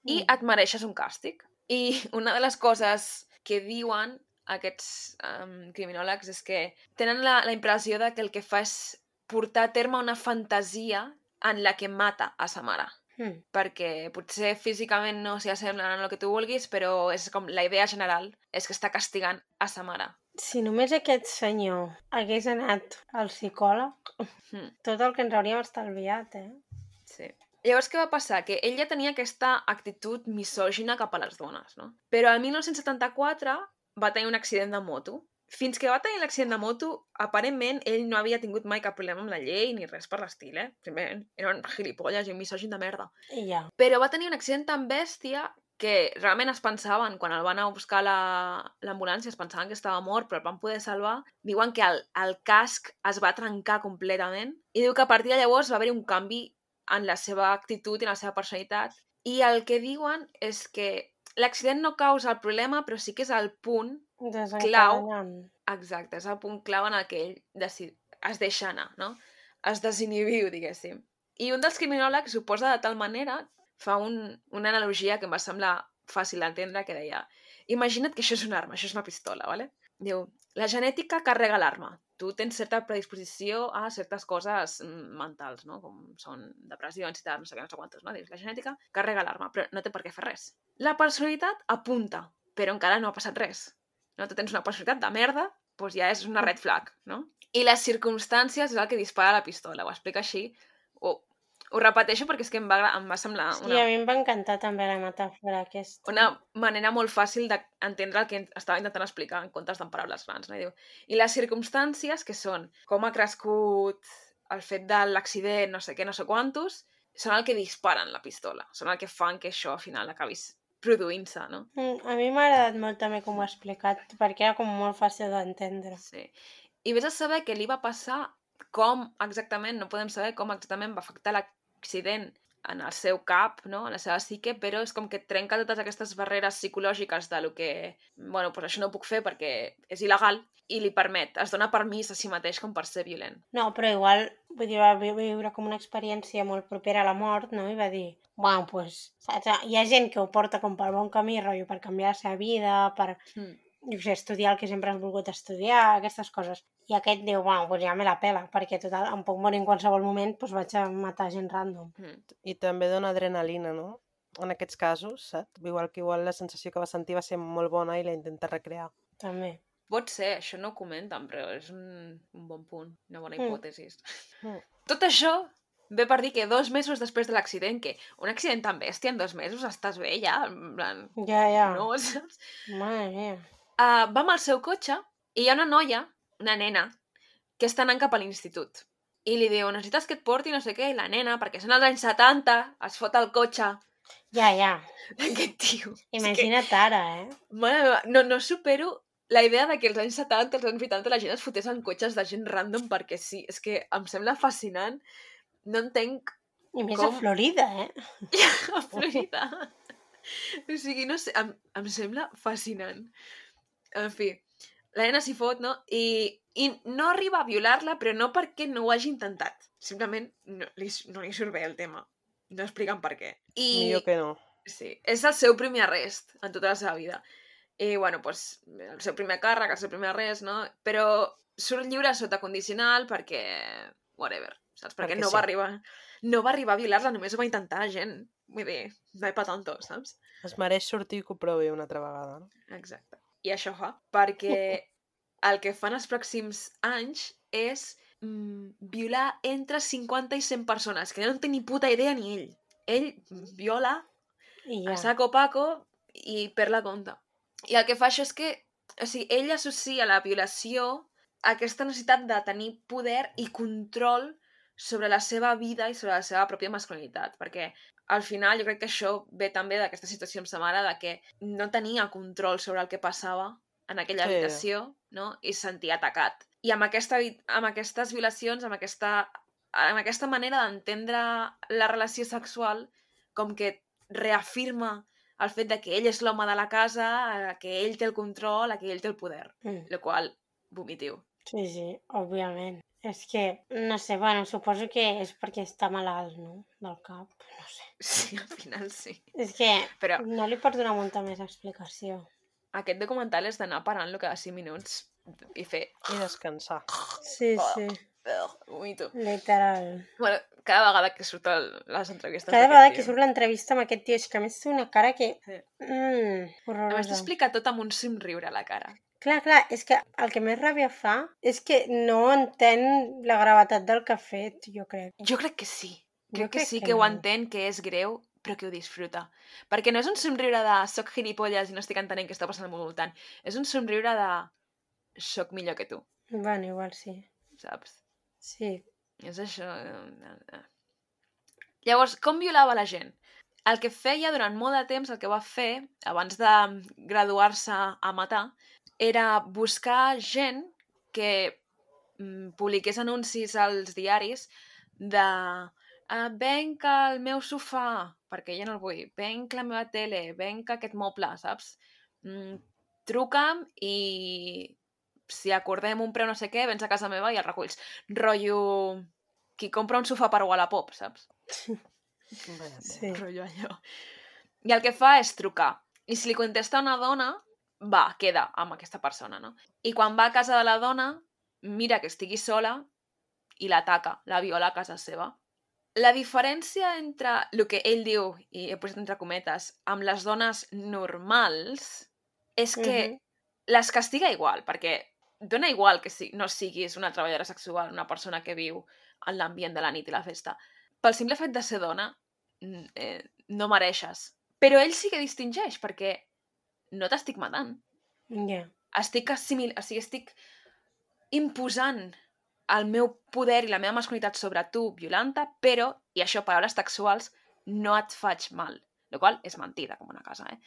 S1: i
S2: Mm.
S1: et mereixes un càstig. I [LAUGHS] una de les coses que diuen aquests um, criminòlegs és que tenen la, la impressió de que el que fa és portar a terme una fantasia en la que mata a sa mare
S2: Mm.
S1: perquè potser físicament no s'hi assemblen en el que tu vulguis, però és com la idea general és que està castigant a sa mare.
S2: Si només aquest senyor hagués anat al psicòleg,
S1: Mm.
S2: tot el que ens hauríem estalviat, eh?
S1: Sí. Llavors, què va passar? Que ell ja tenia aquesta actitud misògina cap a les dones, no? Però el 1974 va tenir un accident de moto. Fins que va tenir l'accident de moto, aparentment ell no havia tingut mai cap problema amb la llei ni res per l'estil, eh? Simplement era un gilipolles i un misògin de merda.
S2: I ja.
S1: Però va tenir un accident tan bèstia que realment es pensaven, quan el van a buscar a la- l'ambulància, es pensaven que estava mort, però el van poder salvar. Diuen que el, el casc es va trencar completament i diu que a partir de llavors va haver-hi un canvi en la seva actitud i en la seva personalitat. I el que diuen és que l'accident no causa el problema, però sí que és el punt
S2: Desencadenant.
S1: exacte, és el punt clau en el que ell decid, es deixa anar, no? Es desinhibiu, diguéssim. I un dels criminòlegs ho posa de tal manera, fa un, una analogia que em va semblar fàcil d'entendre, que deia imagina't que això és una arma, això és una pistola, ¿vale? Diu, la genètica carrega l'arma. Tu tens certa predisposició a certes coses mm, mentals, no? Com són depressió, ansietat, no sé què, no sé quantes, no? Dius, la genètica carrega l'arma, però no té per què fer res. La personalitat apunta, però encara no ha passat res. No? Tu tens una personalitat de merda, doncs ja és una red flag, no? I les circumstàncies és el que dispara la pistola, ho explica així. Ho, ho repeteixo perquè és que em va, em va semblar
S2: Sí,
S1: una,
S2: a mi em va encantar també la metàfora aquesta.
S1: una manera molt fàcil d'entendre el que estava intentant explicar en comptes d'en paraules grans. No? I, diu, I les circumstàncies, que són com ha crescut el fet de l'accident, no sé què, no sé quantos, són el que disparen la pistola, són el que fan que això al final acabis produint-se, no?
S2: Mm, A mi m'ha agradat molt també com ho ha explicat, perquè era com molt fàcil d'entendre.
S1: Sí. I vés a saber què li va passar, com exactament, no podem saber com exactament va afectar l'accident en el seu cap, no? en la seva psique, però és com que trenca totes aquestes barreres psicològiques de lo que, bueno, pues això no ho puc fer perquè és il·legal, i li permet, es dona permís a si mateix com per ser violent.
S2: No, però igual, vull dir, va vi- viure com una experiència molt propera a la mort, no? I va dir, bueno, pues, saps? Hi ha gent que ho porta com pel bon camí, rotllo, per canviar la seva vida, per,
S1: Mm.
S2: Jo sé, estudiar el que sempre has volgut estudiar, aquestes coses. I aquest diu, bueno, doncs ja me la pela, perquè total, em puc morir en qualsevol moment, doncs vaig a matar gent random.
S1: Mm.
S4: I també dona adrenalina, no? En aquests casos, saps? Igual que igual la sensació que va sentir va ser molt bona i la intenta recrear.
S2: També.
S1: Pot ser, això no ho comenten, però és un, un bon punt, una bona
S2: Mm.
S1: hipòtesis.
S4: Mm.
S1: Tot això ve per dir que dos mesos després de l'accident, que un accident tan bèstia en dos mesos estàs bé ja, en plan,
S2: Ja, ja.
S1: no, saps?
S2: Mare meva.
S1: Uh, va amb el seu cotxe i hi ha una noia, una nena, que està anant cap a l'institut. I li diu, necessites que et porti no sé què, i la nena, perquè són els anys 70, es fot el cotxe
S2: Ja, ja. [LAUGHS]
S1: d'aquest tio. És que,
S2: Imagina't ara, eh?
S1: mare meva, no, no supero la idea de que als anys 70, als anys 80, la gent es fotés en cotxes de gent random perquè sí. És que em sembla fascinant. No entenc
S2: I més
S1: Com?
S2: a Florida, eh? [LAUGHS]
S1: a Florida. O sigui, no sé, em, em sembla fascinant. En fi, la nena s'hi fot, no? I, I no arriba a violar-la, però no perquè no ho hagi intentat. Simplement no li, no li surt bé el tema. No expliquen per què. I...
S4: Millor que no.
S1: Sí, és el seu primer arrest en tota la seva vida. I, bueno, doncs, el seu primer càrrec, el seu primer arrest, no? Però surt lliure sota condicional perquè... whatever, saps? Perquè,
S4: Perquè
S1: no
S4: sí.
S1: va arribar... No va arribar a violar-la, només ho va intentar, gent. Vull dir, no hi pa tanto, saps?
S4: Es mereix sortir i que ho provi una altra vegada, no?
S1: Exacte. I això fa, perquè el que fan els pròxims anys és mm, violar entre 50 i 100 persones, que no en té ni puta idea ni ell. Ell viola
S2: I
S1: a
S2: ja.
S1: saco paco i per la compta. I el que fa això és que, o sigui, ell associa la violació a aquesta necessitat de tenir poder i control sobre la seva vida i sobre la seva pròpia masculinitat, perquè al final jo crec que això ve també d'aquesta situació amb sa mare, de que no tenia control sobre el que passava en aquella
S4: Sí.
S1: habitació, no? I se sentia atacat. I amb, aquesta, amb aquestes violacions, amb aquesta, amb aquesta manera d'entendre la relació sexual, com que reafirma el fet de que ell és l'home de la casa, eh, que ell té el control, que ell té el poder.
S2: Mm.
S1: El qual, vomitiu.
S2: Sí, sí, òbviament. És que, no sé, bueno, suposo que és perquè està malalt, no? Del cap, no sé. [LAUGHS]
S1: Sí, al final sí.
S2: És que
S1: Però
S2: no li pots donar molta més explicació.
S1: aquest documental és d'anar parant-lo cada 5 minuts i fer...
S4: I descansar.
S2: Sí, sí,
S1: "Ugh", Vomito.
S2: literal.
S1: Bueno, cada vegada que surt el, les entrevistes
S2: Cada vegada
S1: tio.
S2: que surt l'entrevista amb aquest tio, és que a més té una cara que...
S1: Sí.
S2: Mm,
S1: A més,
S2: horrorosa.
S1: t'explica tot amb un somriure a la cara.
S2: Clar, clar, és que el que més ràbia fa és que no entén la gravetat del que ha fet, jo crec.
S1: Jo crec que sí.
S2: Jo
S1: Crec que
S2: crec
S1: sí
S2: que
S1: que ho
S2: no.
S1: entén, que és greu, però que ho disfruta. Perquè no és un somriure de soc gilipolles i no estic entenent què està passant al meu voltant. És un somriure de soc millor que tu,
S2: Bueno, igual sí.
S1: saps?
S2: Sí.
S1: És això. eh, eh. Llavors, com violava la gent? El que feia durant molt de temps, el que va fer, abans de graduar-se a matar, era buscar gent que mm, publiqués anuncis als diaris de uh, venc al meu sofà, perquè jo no el vull, venc la meva tele, venc aquest moble, saps? Mm, truca'm i si acordem un preu no sé què, vens a casa meva i el reculls. Rotllo... Qui compra un sofà per Wallapop, saps? [LAUGHS]
S2: Sí.
S4: tela.
S1: Rotllo allò. I el que fa és trucar. I si li contesta una dona, va, queda amb aquesta persona, no? I quan va a casa de la dona, mira que estigui sola i l'ataca, la viola a casa seva. La diferència entre el que ell diu, i he posat entre cometes, amb les dones normals, és que
S2: Mhm.
S1: les castiga igual, perquè dona igual que si, no siguis una treballadora sexual, una persona que viu en l'ambient de la nit i la festa. Pel simple fet de ser dona, eh, no mereixes. Però ell sí que distingeix, perquè no t'estic matant.
S2: Ja.
S1: Estic assimil... O sigui, estic imposant el meu poder i la meva masculinitat sobre tu violenta, però, i això, paraules textuals, no et faig mal. El qual és mentida, com una casa, eh?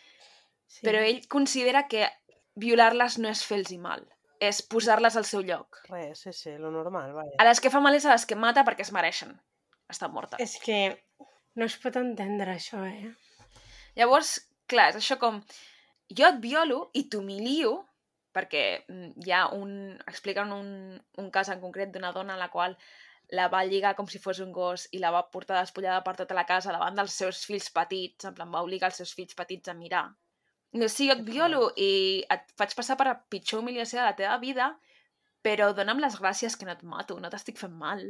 S2: Sí.
S1: Però ell considera que violar-les no és fer-los mal, és posar-les al seu lloc.
S4: Res, sí, sí, lo normal, vaja.
S1: A les que fa mal és a les que mata perquè es mereixen. Estan mortes.
S2: És que no es pot entendre això, eh?
S1: Llavors, clar, és això com... Jo et violo i t'humilio, perquè mm, hi ha un... expliquen un, un cas en concret d'una dona a la qual la va lligar com si fos un gos i la va portar despullada per tota la casa davant dels seus fills petits, en plan, va obligar els seus fills petits a mirar. No, sí, jo et violo i et faig passar per la pitjor humiliació de la teva vida, però dona'm les gràcies que no et mato, no t'estic fent mal.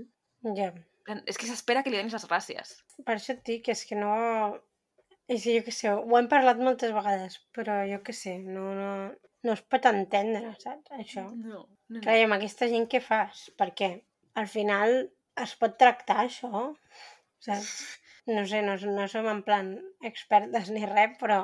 S2: Ja.
S1: Plan, És que s'espera que li donis les gràcies.
S2: Per això et dic, és que no... És que jo què sé, ho hem parlat moltes vegades, però jo què sé, no, no, no es pot entendre, saps, això.
S1: No, no,
S2: Clar, amb aquesta gent què fas? Perquè al final es pot tractar això, saps? No sé, no, no som en plan expertes ni res, però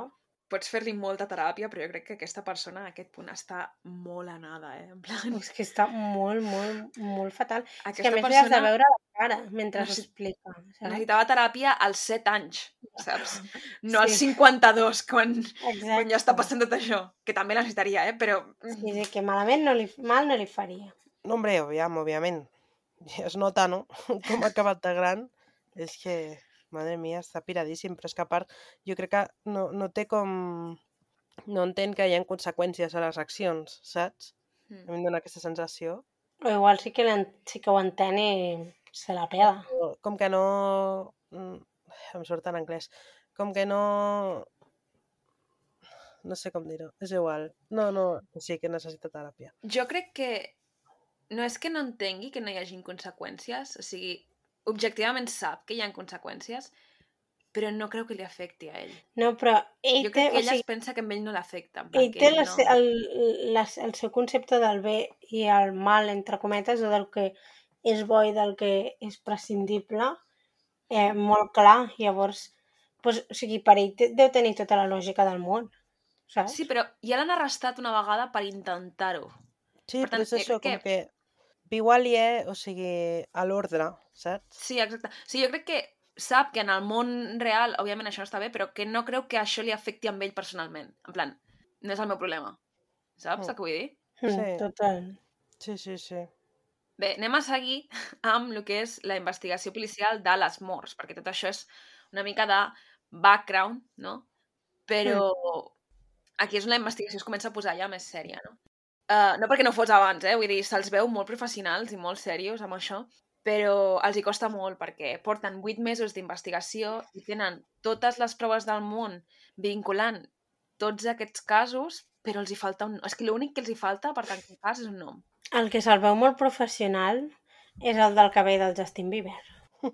S1: Pots fer-li molta teràpia, però jo crec que aquesta persona a aquest punt està molt anada, eh? En plan,
S2: és que està molt, molt, molt fatal. És que a
S1: aquesta
S2: més li has de
S1: persona
S2: veure la cara mentre
S1: Necessi-
S2: s'explica,
S1: necessitava teràpia als 7 anys, saps? [LAUGHS] No als
S2: Sí.
S1: 52, quan,
S2: Exacte.
S1: quan ja està passant tot això. Que també la necessitaria, eh? Però...
S2: Sí, sí, que malament no li, mal no li faria.
S4: No, hombre, aviam, òbviament. Ja es nota, no? [LAUGHS] Com ha acabat de gran. És que, madre mia, està piradíssim. Però és que a part, jo crec que no, no té com... No entén que hi ha conseqüències a les accions, saps? A
S1: Mm.
S4: mi em dóna aquesta sensació.
S2: O igual sí que, sí que ho entén i se la pela.
S4: O Com que no... mm, Em surt en anglès. Com que no... No sé com dir-ho. És igual. No, no, que sí que necessita teràpia.
S1: Jo crec que no és que no entengui que no hi hagin conseqüències, o sigui, objectivament sap que hi ha conseqüències, però no creu que li afecti a ell.
S2: No, però ell
S1: Jo
S2: té,
S1: crec que
S2: o
S1: ella
S2: sigui,
S1: es pensa que amb ell no l'afecta.
S2: ell
S1: que
S2: té
S1: ell
S2: la,
S1: no...
S2: el, la, el seu concepte del bé i el mal, entre cometes, o del que és bo i del que és prescindible, eh, molt clar. Llavors, doncs, o sigui, per ell deu tenir tota la lògica del món, saps?
S1: Sí, però ja l'han arrestat una vegada per intentar-ho.
S4: Sí,
S1: Per
S4: però
S1: tant,
S4: és
S1: jo
S4: això,
S1: crec
S4: com que viu aliè, o sigui, a l'ordre, saps?
S1: Sí, exacte. Sí, jo crec que sap que en el món real, òbviament això no està bé, però que no creu que això li afecti a ell personalment. En plan, no és el meu problema. Saps
S4: Mm.
S1: el que vull dir?
S2: Mm,
S4: sí.
S2: Total.
S4: Sí, sí, sí.
S1: Bé, anem a seguir [LAUGHS] amb el que és la investigació policial de les morts, perquè tot això és una mica de background, no? Però aquí és on la investigació es comença a posar ja més sèria, no? Uh, no perquè no fos abans, eh? Vull dir, se'ls veu molt professionals i molt serios amb això, però els hi costa molt perquè porten 8 mesos d'investigació i tenen totes les proves del món vinculant tots aquests casos, però els hi falta un... És que l'únic que els hi falta per tancar el cas és un nom.
S2: El que se'l veu molt professional és el del cabell del Justin Bieber. [LAUGHS]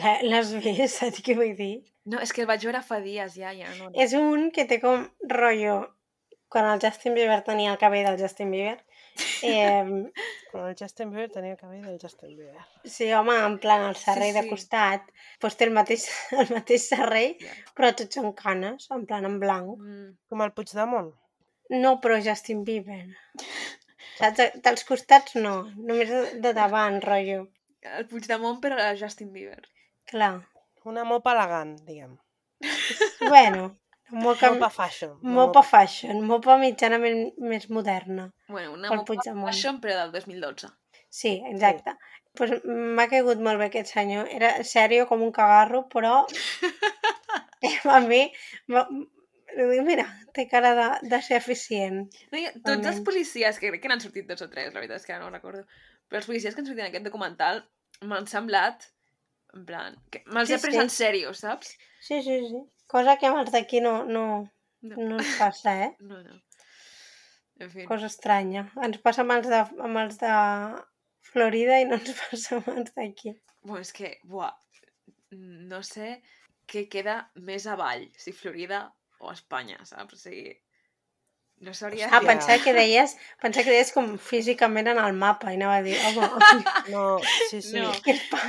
S2: La- L'has vist? Saps què vull dir?
S1: No, és que el vaig veure fa dies ja, ja no...
S2: És un que té com rotllo quan el Justin Bieber tenia el cabell del Justin Bieber. [LAUGHS] Eh,
S4: Quan el Justin Bieber tenia el cabell del Justin Bieber.
S2: sí, home, en plan el serrell de
S1: sí.
S2: costat, doncs té el mateix, [LAUGHS] el mateix serrell,
S1: Ja.
S2: però tots són canes, en plan en blanc.
S1: Mm,
S4: Com el Puigdemont.
S2: No, però Justin Bieber. Saps? Dels costats no, només de, de davant, rotllo.
S1: el Puigdemont, però a Justin Bieber.
S2: Clar.
S4: Una mopa elegant, diguem.
S2: Bueno, mopa,
S4: Mopa fashion.
S2: mopa fashion, mopa mitjanament més moderna.
S1: Bueno, una
S2: Pel
S1: mopa
S2: Puigdemont.
S1: fashion, però del 2012.
S2: Sí, exacte. Pues m'ha caigut molt bé aquest senyor. Era sèrio com un cagarro, però [LAUGHS] a mi... m'ha- mira, té cara de, de ser eficient.
S1: No, i tots els policies, que crec que n'han sortit dos o tres, la veritat és que ara no ho recordo, però els policies que han sortit en aquest documental m'han semblat, en plan, que me'ls
S2: Sí,
S1: he pres
S2: sí.
S1: en sèrio, saps?
S2: Sí, sí, sí. Cosa que amb els d'aquí no, no,
S1: No.
S2: no ens passa, eh? [LAUGHS]
S1: No, no. En fi.
S2: Cosa estranya. Ens passa amb els de, amb els de Florida i no ens [LAUGHS] passa amb els d'aquí.
S1: Bueno, és que, buah, no sé què queda més avall, si Florida o Espanya, saps? O sigui, no s'hauria...
S2: Ah, pensava que deies, pensava que deies com físicament en el mapa i anava a dir, home, [LAUGHS]
S4: No, sí, sí.
S1: No.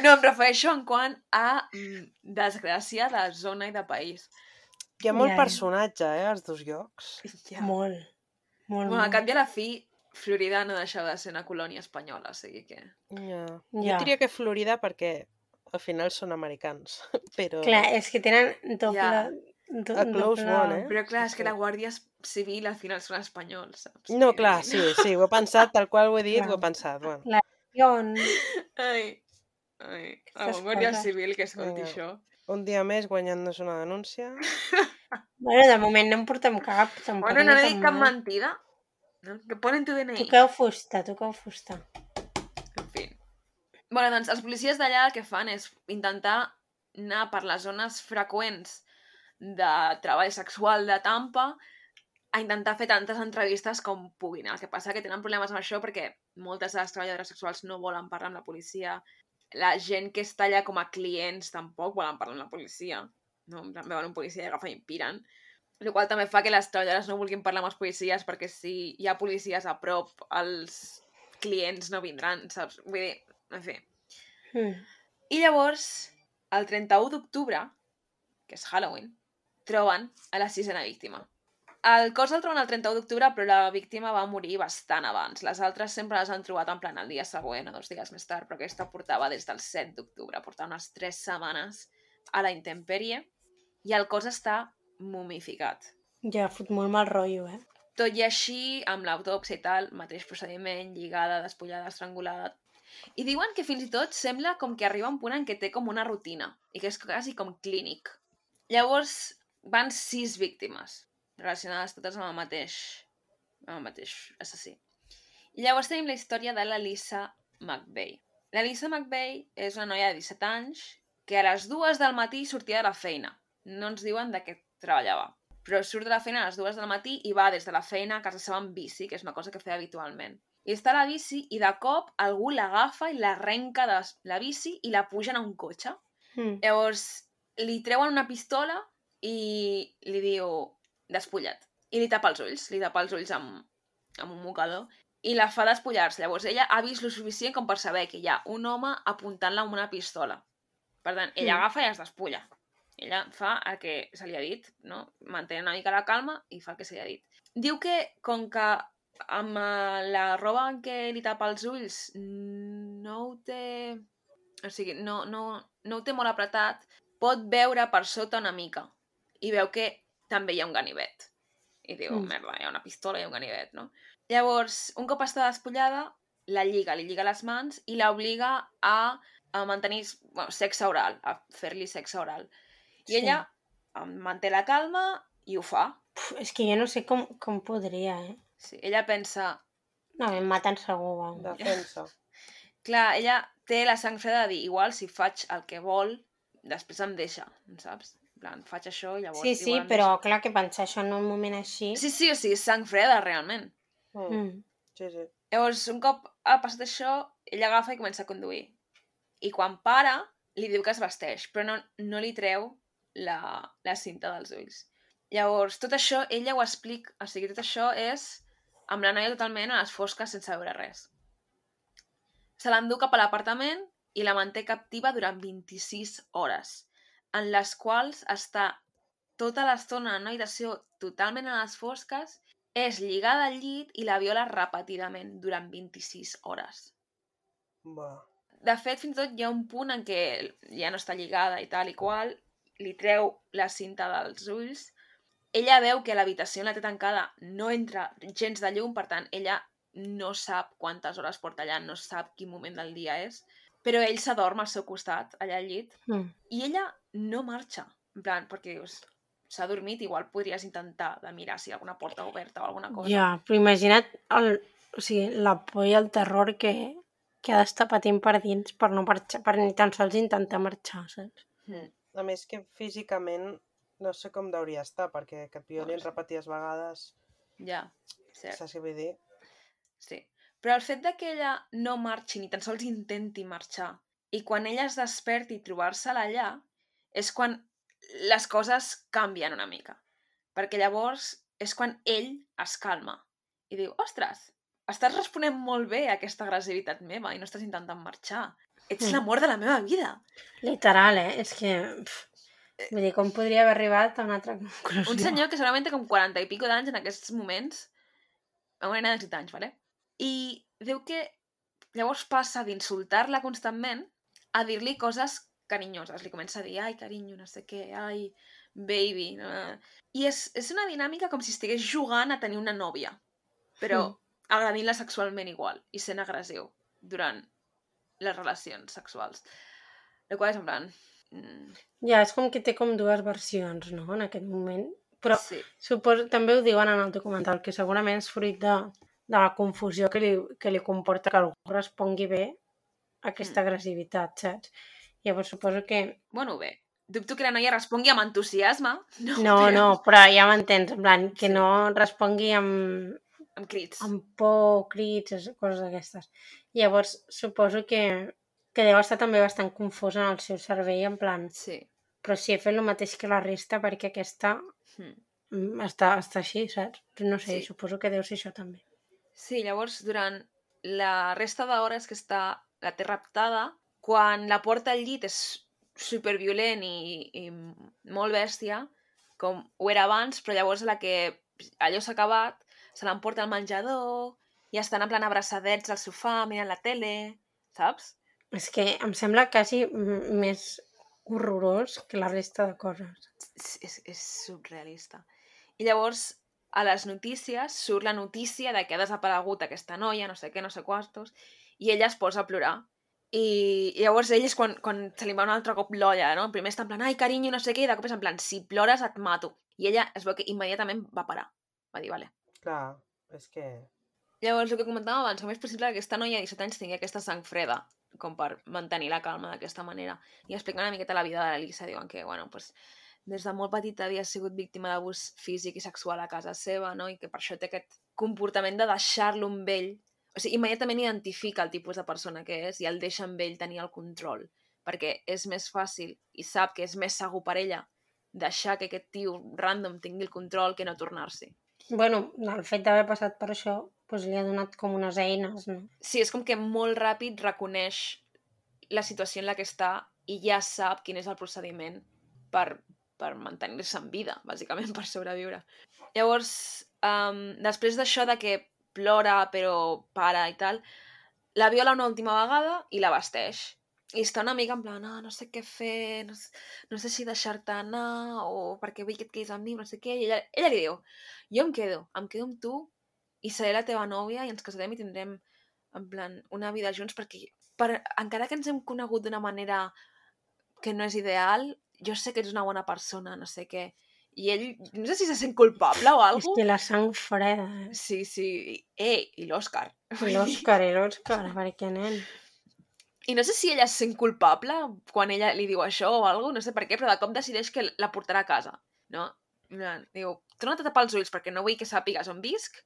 S1: No, em refereixo en quant a mm, desgràcia de zona i de país.
S4: Hi ha molt
S2: Ja,
S4: personatge, eh, als dos llocs.
S1: Ja.
S2: Molt, molt,
S1: Bueno,
S2: molt.
S1: cap i a la fi, Florida no deixava de ser una colònia espanyola, o sigui que...
S4: Ja.
S2: Ja.
S4: Jo diria que Florida perquè al final són americans, [LAUGHS] però...
S2: Clar, és que tenen doble...
S1: Ja.
S2: Do-
S4: A close
S2: doble-
S4: one, eh?
S1: Però clar, és que la Guàrdia Civil al final són espanyols, saps?
S4: No, clar, sí, sí, ho he [LAUGHS] pensat, tal qual ho he dit,
S2: Clar.
S4: ho he pensat. Bueno,
S2: Ion.
S1: Ai, ai, la
S2: Aquestes
S1: Guàrdia. Civil que escolti
S4: Vinga.
S1: això.
S4: un dia més guanyant-nos una denúncia. [LAUGHS]
S2: Bueno, de moment no en portem cap, tampoc
S1: Bueno, no he dit cap mentida. No? Que ponen tu DNI.
S2: Toqueu fusta, toqueu fusta.
S1: En fi. Bueno, doncs els policies d'allà el que fan és intentar anar per les zones freqüents de treball sexual de Tampa a intentar fer tantes entrevistes com puguin. El que passa que tenen problemes amb això perquè moltes de les treballadores sexuals no volen parlar amb la policia. La gent que està allà com a clients tampoc volen parlar amb la policia. No? Plan, Veuen un policia i agafen i piren. El qual també fa que les treballadores no vulguin parlar amb els policies perquè si hi ha policies a prop, els clients no vindran, saps? Vull dir, en fi.
S2: Mm.
S1: I llavors, el 31 d'octubre, que és Halloween, troben a la sisena víctima. El cos el troben el 31 d'octubre, però la víctima va morir bastant abans. Les altres sempre les han trobat en plan el dia següent o dos dies més tard, però aquesta portava des del 7 d'octubre, portava unes 3 setmanes a la intempèrie i el cos està mumificat.
S2: Ja fot molt mal rotllo, eh?
S1: Tot i així, amb l'autòpsia i tal, mateix procediment, lligada, despullada, estrangulada... I diuen que fins i tot sembla com que arriba un punt en què té com una rutina i que és quasi com clínic. Llavors, van sis víctimes, relacionades totes amb el mateix, amb el mateix assassí. I llavors tenim la història de la Lisa McVeigh. La Lisa McVeigh és una noia de 17 anys que a les dues del matí sortia de la feina. No ens diuen de què treballava. Però surt de la feina a les dues del matí i va des de la feina a casa seva amb bici, que és una cosa que feia habitualment. I està a la bici i de cop algú l'agafa i l'arrenca de la bici i la pugen a un cotxe.
S2: Mm.
S1: Llavors li treuen una pistola i li diu despulla't. I li tapa els ulls, li tapa els ulls amb, amb un mocador i la fa despullar-se. Llavors ella ha vist lo suficient com per saber que hi ha un home apuntant-la amb una pistola. Per tant, ella
S2: Mm.
S1: agafa i es despulla. Ella fa el que se li ha dit, no? Manté una mica la calma i fa el que se li ha dit. Diu que, com que amb eh, la roba en què li tapa els ulls no ho té... O sigui, no, no, no ho té molt apretat, pot veure per sota una mica i veu que també hi ha un ganivet. I diu,
S2: Mm.
S1: merda, hi ha una pistola i un ganivet, no? Llavors, un cop està despullada, la lliga, li lliga les mans i l'obliga a, a mantenir bueno, sexe oral, a fer-li sexe oral. I
S2: Sí.
S1: ella manté la calma i ho fa.
S2: Puf, és que jo no sé com, com podria, eh?
S1: Sí, ella pensa...
S2: No, em maten segur, va.
S4: Defensa. [LAUGHS]
S1: Clar, ella té la sang freda de dir, igual si faig el que vol, després em deixa, saps? Plan, faig això i llavors...
S2: Sí, sí,
S1: igual em
S2: però clar que pensar això en un moment així...
S1: Sí, sí, o sigui, és sang freda, realment.
S4: Mm.
S2: Mm.
S4: Sí, sí.
S1: Llavors, un cop ha passat això, ella agafa i comença a conduir. I quan para, li diu que es vesteix, però no, no li treu la, la cinta dels ulls. Llavors, tot això, ella ho explica, o sigui, tot això és amb la noia totalment a les fosques sense veure res. Se l'endú cap a l'apartament i la manté captiva durant 26 hores, en les quals està tota l'estona en una habitació totalment a les fosques és lligada al llit i la viola repetidament durant 26 hores.
S4: Va.
S1: De fet, fins i tot hi ha un punt en què ja no està lligada i tal i qual, li treu la cinta dels ulls, ella veu que l'habitació la té tancada no entra gens de llum, per tant, ella no sap quantes hores porta allà, no sap quin moment del dia és, però ell s'adorm al seu costat, allà al llit,
S2: Mm.
S1: i ella no marxa. En plan, perquè dius, s'ha dormit, igual podries intentar de mirar si hi ha alguna porta oberta o alguna cosa.
S2: Ja, però imagina't el, o sigui, la por i el terror que, que ha d'estar patint per dins per no marxar, per ni tan sols intentar marxar, saps?
S1: Mm.
S4: A més que físicament no sé com deuria estar, perquè que et violin
S1: No sé.
S4: repetides vegades,
S1: Ja, cert.
S4: saps què vull dir?
S1: Sí. Però el fet de que ella no marxi ni tan sols intenti marxar i quan ella es desperti i trobar-se-la allà és quan les coses canvien una mica. Perquè llavors és quan ell es calma i diu, ostres, estàs responent molt bé a aquesta agressivitat meva i no estàs intentant marxar. Ets
S2: Mm.
S1: l'amor de la meva vida.
S2: Literal, eh? És que... Pff, vull dir, com podria haver arribat a una altra conclusió?
S1: Un senyor que segurament té com 40 i pico d'anys en aquests moments, una nena de 17 anys, vale? I diu que llavors passa d'insultar-la constantment a dir-li coses carinyoses. Li comença a dir, ai, carinyo, no sé què, ai, baby... No, no. I és, és una dinàmica com si estigués jugant a tenir una nòvia, però
S2: Mm.
S1: agradint-la sexualment igual i sent agressiu durant les relacions sexuals. El qual és en plan... Mm,
S2: Ja, és com que té com dues versions, no?, en aquest moment. Però
S1: sí,
S2: suposo, també ho diuen en el documental, que segurament és fruit de, de la confusió que li, que li comporta que algú respongui bé aquesta
S1: Mm.
S2: agressivitat, saps? Llavors suposo que...
S1: Bueno, bé, dubto que la noia respongui amb entusiasme. [LAUGHS] No,
S2: No,
S1: però
S2: no, però ja m'entens, en plan, que
S1: Sí.
S2: no respongui amb,
S1: Amb crits.
S2: amb por, crits, es- coses d'aquestes. Llavors, suposo que, que deu estar també bastant confós en el seu cervell, en plan,
S1: Sí.
S2: però si he fet el mateix que la resta perquè aquesta
S1: Mm.
S2: mm, està, està així, saps? No sé,
S1: Sí.
S2: suposo que deu ser això també.
S1: Sí, llavors, durant la resta d'hores que està la té raptada, quan la porta al llit és superviolent i, i molt bèstia, com ho era abans, però llavors la que allò s'ha acabat, se l'emporta al menjador, i estan en plan abraçadets al sofà, mirant la tele, saps?
S2: És que em sembla quasi més horrorós que la resta de coses.
S1: És, és, és surrealista. I llavors, a les notícies, surt la notícia de que ha desaparegut aquesta noia, no sé què, no sé quantos, i ella es posa a plorar. I llavors ell és quan, quan se li va un altre cop l'olla, no? Primer està en plan, ai, carinyo, no sé què, i de cop és en plan, si plores et mato. I ella es veu que immediatament va parar. Va dir, vale.
S4: Clar, és que...
S1: Llavors, el que comentàvem abans, com és possible que aquesta noia de 17 anys tingui aquesta sang freda com per mantenir la calma d'aquesta manera. I explicar una miqueta la vida de l'Elisa, diuen que, bueno, pues, des de molt petita havia sigut víctima d'abús físic i sexual a casa seva, no? I que per això té aquest comportament de deixar-lo amb ell. O sigui, immediatament identifica el tipus de persona que és i el deixa amb ell tenir el control. Perquè és més fàcil i sap que és més segur per ella deixar que aquest tio random tingui el control que no tornar-s'hi.
S2: Bueno, el fet d'haver passat per això doncs li ha donat com unes eines, no?
S1: Sí, és com que molt ràpid reconeix la situació en la que està i ja sap quin és el procediment per, per mantenir-se en vida, bàsicament, [LAUGHS] per sobreviure. Llavors, um, després d'això de que plora però para i tal, la viola una última vegada i la vesteix. I està una mica en plan, ah, no sé què fer, no, sé- no sé si deixar-te anar o perquè vull que et quedis amb mi, no sé què. I ella, ella li diu, jo em quedo, em quedo amb tu i seré la teva nòvia i ens casarem i tindrem en plan una vida junts perquè per, encara que ens hem conegut d'una manera que no és ideal, jo sé que ets una bona persona, no sé què. I ell, no sé si se sent culpable o
S2: És
S1: alguna
S2: que la sang freda, eh?
S1: Sí, sí. Eh, i l'Òscar. [LAUGHS]
S2: I l'Òscar, i l'Òscar, perquè nen...
S1: I no sé si ella es sent culpable quan ella li diu això o alguna no sé per què, però de cop decideix que la portarà a casa, no? Diu, torna't a tapar els ulls perquè no vull que sàpigues on visc,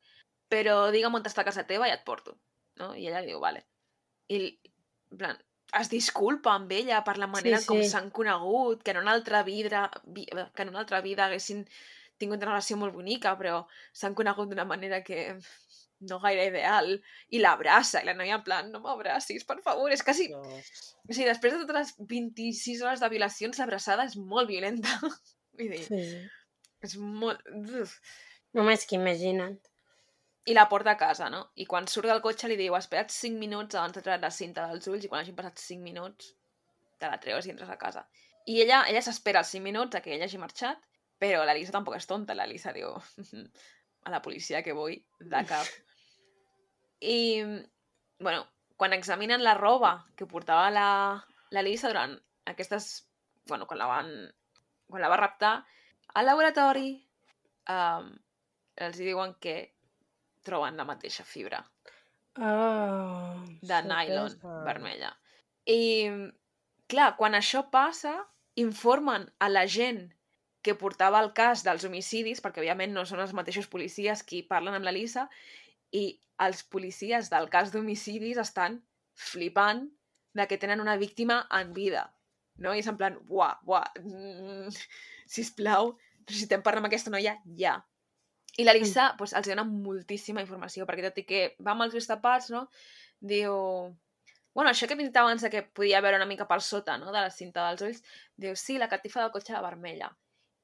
S1: però digue'm on està casa teva i et porto, no? I ella li diu, vale. I, en plan, es disculpa amb ella per la manera
S2: Sí,
S1: com
S2: sí.
S1: s'han conegut, que en una altra vida, vi- que en una altra vida haguessin tingut una relació molt bonica, però s'han conegut d'una manera que no gaire ideal, i l'abraça, i la noia en plan, no m'abracis, per favor, és quasi...
S4: No.
S1: O sigui, després de totes les 26 hores de violacions, l'abraçada és molt violenta. [LAUGHS] Vull dir,
S2: sí.
S1: és molt... Uf.
S2: Només que imagina't.
S1: I la porta a casa, no? I quan surt del cotxe li diu, espera't 5 minuts abans de treure la cinta dels ulls i quan hagin passat 5 minuts te la treus i entres a casa. I ella ella s'espera els 5 minuts a que ella hagi marxat, però la Lisa tampoc és tonta. La Lisa diu, a la policia que vull, de cap. [LAUGHS] I, bueno, quan examinen la roba que portava la, la Lisa durant aquestes... Bueno, quan la van... Quan la va raptar, al laboratori um, els diuen que troben la mateixa fibra
S2: Oh,
S1: de nylon
S4: Sorpresa.
S1: vermella. I, clar, quan això passa, informen a la gent que portava el cas dels homicidis, perquè òbviament no són els mateixos policies qui parlen amb la Lisa, i els policies del cas d'homicidis estan flipant de que tenen una víctima en vida. No? I és en plan, buah, buah, mm, sisplau, necessitem parlar amb aquesta noia ja. I la Lisa pues, els dona moltíssima informació, perquè tot i que va amb els ulls tapats, no? diu... Bueno, això que dit abans de que podia veure una mica per sota no? de la cinta dels ulls, diu, sí, la catifa del cotxe era vermella.